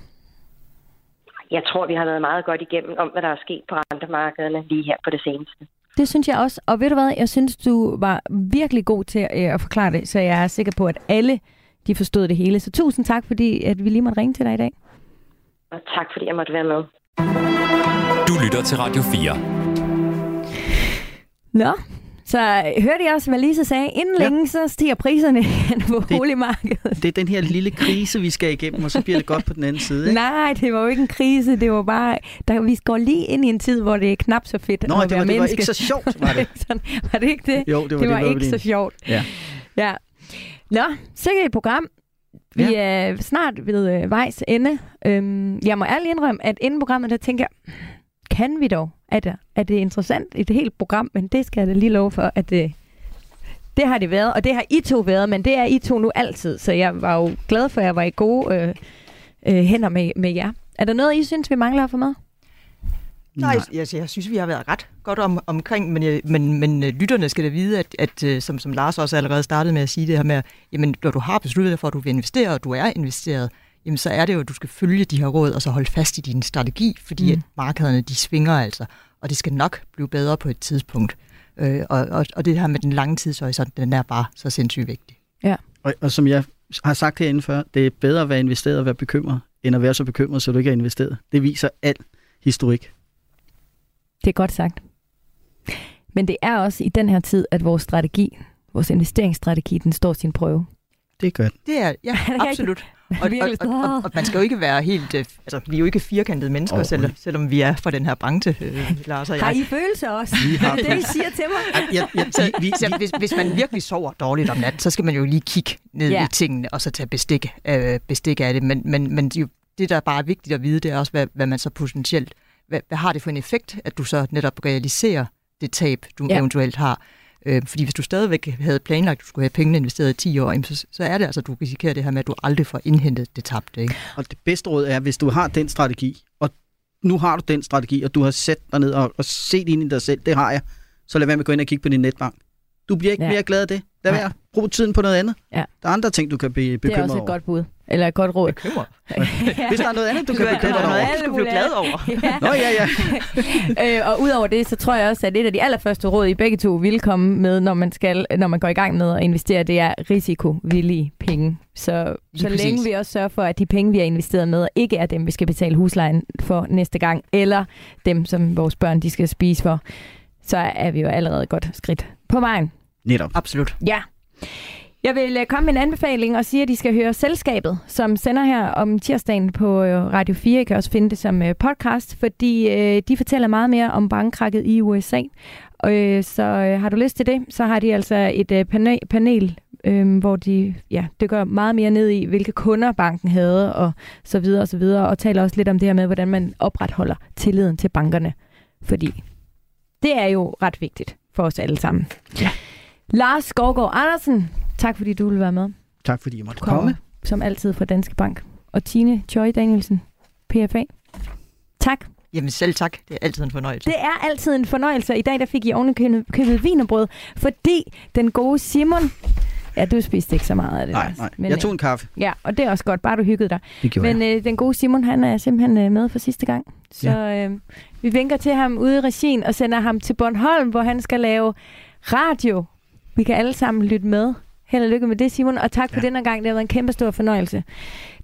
Jeg tror, vi har været meget godt igennem om, hvad der er sket på rentemarkederne lige her på det seneste. Det synes jeg også. Og ved du hvad, jeg synes, du var virkelig god til øh, at forklare det, så jeg er sikker på, at alle de forstod det hele. Så tusind tak, fordi at vi lige måtte ringe til dig i dag. Og tak, fordi jeg måtte være med. Du lytter til Radio 4. Nå, så hørte I også, hvad Lisa sagde? Inden ja. længe, så stiger priserne på det, boligmarkedet. Det er den her lille krise, vi skal igennem, og så bliver det godt på den anden side. Ikke? Nej, det var jo ikke en krise. Det var bare, der, vi går lige ind i en tid, hvor det er knap så fedt Nå, at det være var, det var menneske. ikke så sjovt, var det? [LAUGHS] Sådan, var det ikke det? Jo, det var, det var det, ikke så sjovt. Ja. ja. Nå, sikkert et program. Vi ja. er snart ved øh, vejs ende. Øhm, jeg må ærligt indrømme, at inden programmet, der tænker jeg, kan vi dog? Er det, er det interessant i det hele program? Men det skal jeg da lige love for, at det, det har det været, og det har I to været, men det er I to nu altid. Så jeg var jo glad for, at jeg var i gode øh, øh, hænder med, med jer. Er der noget, I synes, vi mangler at få med? Nej, jeg, jeg synes, vi har været ret godt om, omkring, men, men, men øh, lytterne skal da vide, at, at øh, som, som Lars også allerede startede med at sige det her med, jamen, når du har besluttet dig for, at du vil investere, og du er investeret, jamen, så er det jo, at du skal følge de her råd, og så holde fast i din strategi, fordi mm. at markederne, de svinger altså, og det skal nok blive bedre på et tidspunkt. Øh, og, og, og det her med den lange tidshorisont, den er bare så sindssygt vigtig. Ja. Og, og som jeg har sagt herinde før, det er bedre at være investeret og være bekymret, end at være så bekymret, så du ikke er investeret. Det viser al historik. Det er godt sagt. Men det er også i den her tid, at vores strategi, vores investeringsstrategi, den står sin prøve. Det gør den. Det er, ja, [LAUGHS] absolut. [LAUGHS] Og, og, og, og, og man skal jo ikke være helt... øh, Altså, vi er jo ikke firkantede mennesker, oh, selv, selvom vi er fra den her branche, øh, Lars og jeg. Har I følelser også? Vi har [LAUGHS] det, er I siger til mig? Ja, ja, Så, vi, vi, så hvis, hvis man virkelig sover dårligt om natten, så skal man jo lige kigge ned Ja. i tingene, og så tage bestik, øh, bestik af det. Men, men, men jo, det, der bare er vigtigt at vide, det er også, hvad, hvad man så potentielt... Hvad, hvad har det for en effekt, at du så netop realiserer det tab, du ja. eventuelt har? Øh, fordi hvis du stadigvæk havde planlagt, at du skulle have pengene investeret i 10 år, så, så er det altså, at du risikerer det her med, at du aldrig får indhentet det tabte. Ikke? Og det bedste råd er, hvis du har den strategi, og nu har du den strategi, og du har sat dig ned og, og set ind i dig selv, det har jeg, så lad være med at gå ind og kigge på din netbank. Du bliver ikke Ja. mere glad af det. Lad være. Brug tiden på noget andet. Ja. Der er andre ting, du kan blive Det er bekymret også et over. godt bud. Eller et godt råd. Bekymret. [LAUGHS] Hvis der er noget andet, du kan er dig noget over. andet, du bliver glad over. [LAUGHS] ja. Nå ja, ja. [LAUGHS] øh, og udover det, så tror jeg også, at et af de allerførste råd, I begge to vil komme med, når man, skal, når man går i gang med at investere, det er risikovillige penge. Så, så præcis. længe vi også sørger for, at de penge, vi har investeret med, ikke er dem, vi skal betale huslejen for næste gang, eller dem, som vores børn de skal spise for, så er vi jo allerede godt skridt på vejen. Netop. Absolut. Ja. Jeg vil øh, komme med en anbefaling og sige, at de skal høre Selskabet, som sender her om tirsdagen på øh, Radio 4. I kan også finde det som øh, podcast, fordi de fortæller meget mere om bankkrakket i USA. Så har du lyst til det, så har de altså et panel, panel øh, hvor de ja, dykker meget mere ned i, hvilke kunder banken havde, og så videre og så videre, og taler også lidt om det her med, hvordan man opretholder tilliden til bankerne. Fordi det er jo ret vigtigt for os alle sammen. Ja. Lars Skovgaard Andersen, tak fordi du ville være med. Tak fordi I måtte Kommer, komme. Som altid fra Danske Bank. Og Tine Choi Danielsen, PFA. Tak. Jamen selv tak. Det er altid en fornøjelse. Det er altid en fornøjelse. I dag der fik I ovenikøbet købet vinerbrød, fordi den gode Simon... Ja, du spiste ikke så meget af det. Nej, Lars. nej. Men, Jeg tog en kaffe. øh, Ja, og det er også godt, bare du hyggede dig. Det gjorde Men øh, den gode Simon, han er simpelthen øh, med for sidste gang. Så øh, vi vinker til ham ude i regien og sender ham til Bornholm, hvor han skal lave radio. Vi kan alle sammen lytte med. Held og lykke med det, Simon, og tak for Ja. denne gang. Det har været en kæmpe stor fornøjelse.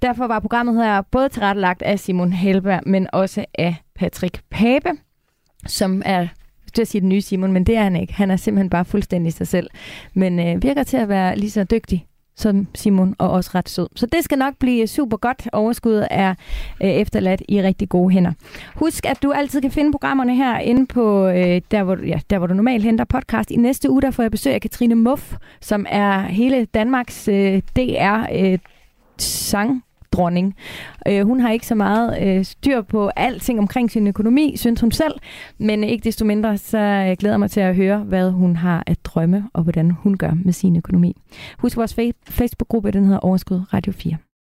Derfor var programmet her både tilrettelagt af Simon Helberg, men også af Patrick Pape, som er det at sige den nye Simon, men det er han ikke. Han er simpelthen bare fuldstændig sig selv. Men øh, virker til at være lige så dygtig som Simon, og også ret sød. Så det skal nok blive super godt. Overskuddet er øh, efterladt i rigtig gode hænder. Husk, at du altid kan finde programmerne her inde på, øh, der, hvor, ja, der hvor du normalt henter podcast. I næste uge, der får jeg besøg af Katrine Muff, som er hele Danmarks øh, DR øh, sang dronning. Øh, hun har ikke så meget øh, styr på alting omkring sin økonomi, synes hun selv, men ikke desto mindre, så øh, jeg glæder mig til at høre, hvad hun har at drømme, og hvordan hun gør med sin økonomi. Husk vores fa- Facebook-gruppe, den hedder Overskud Radio 4.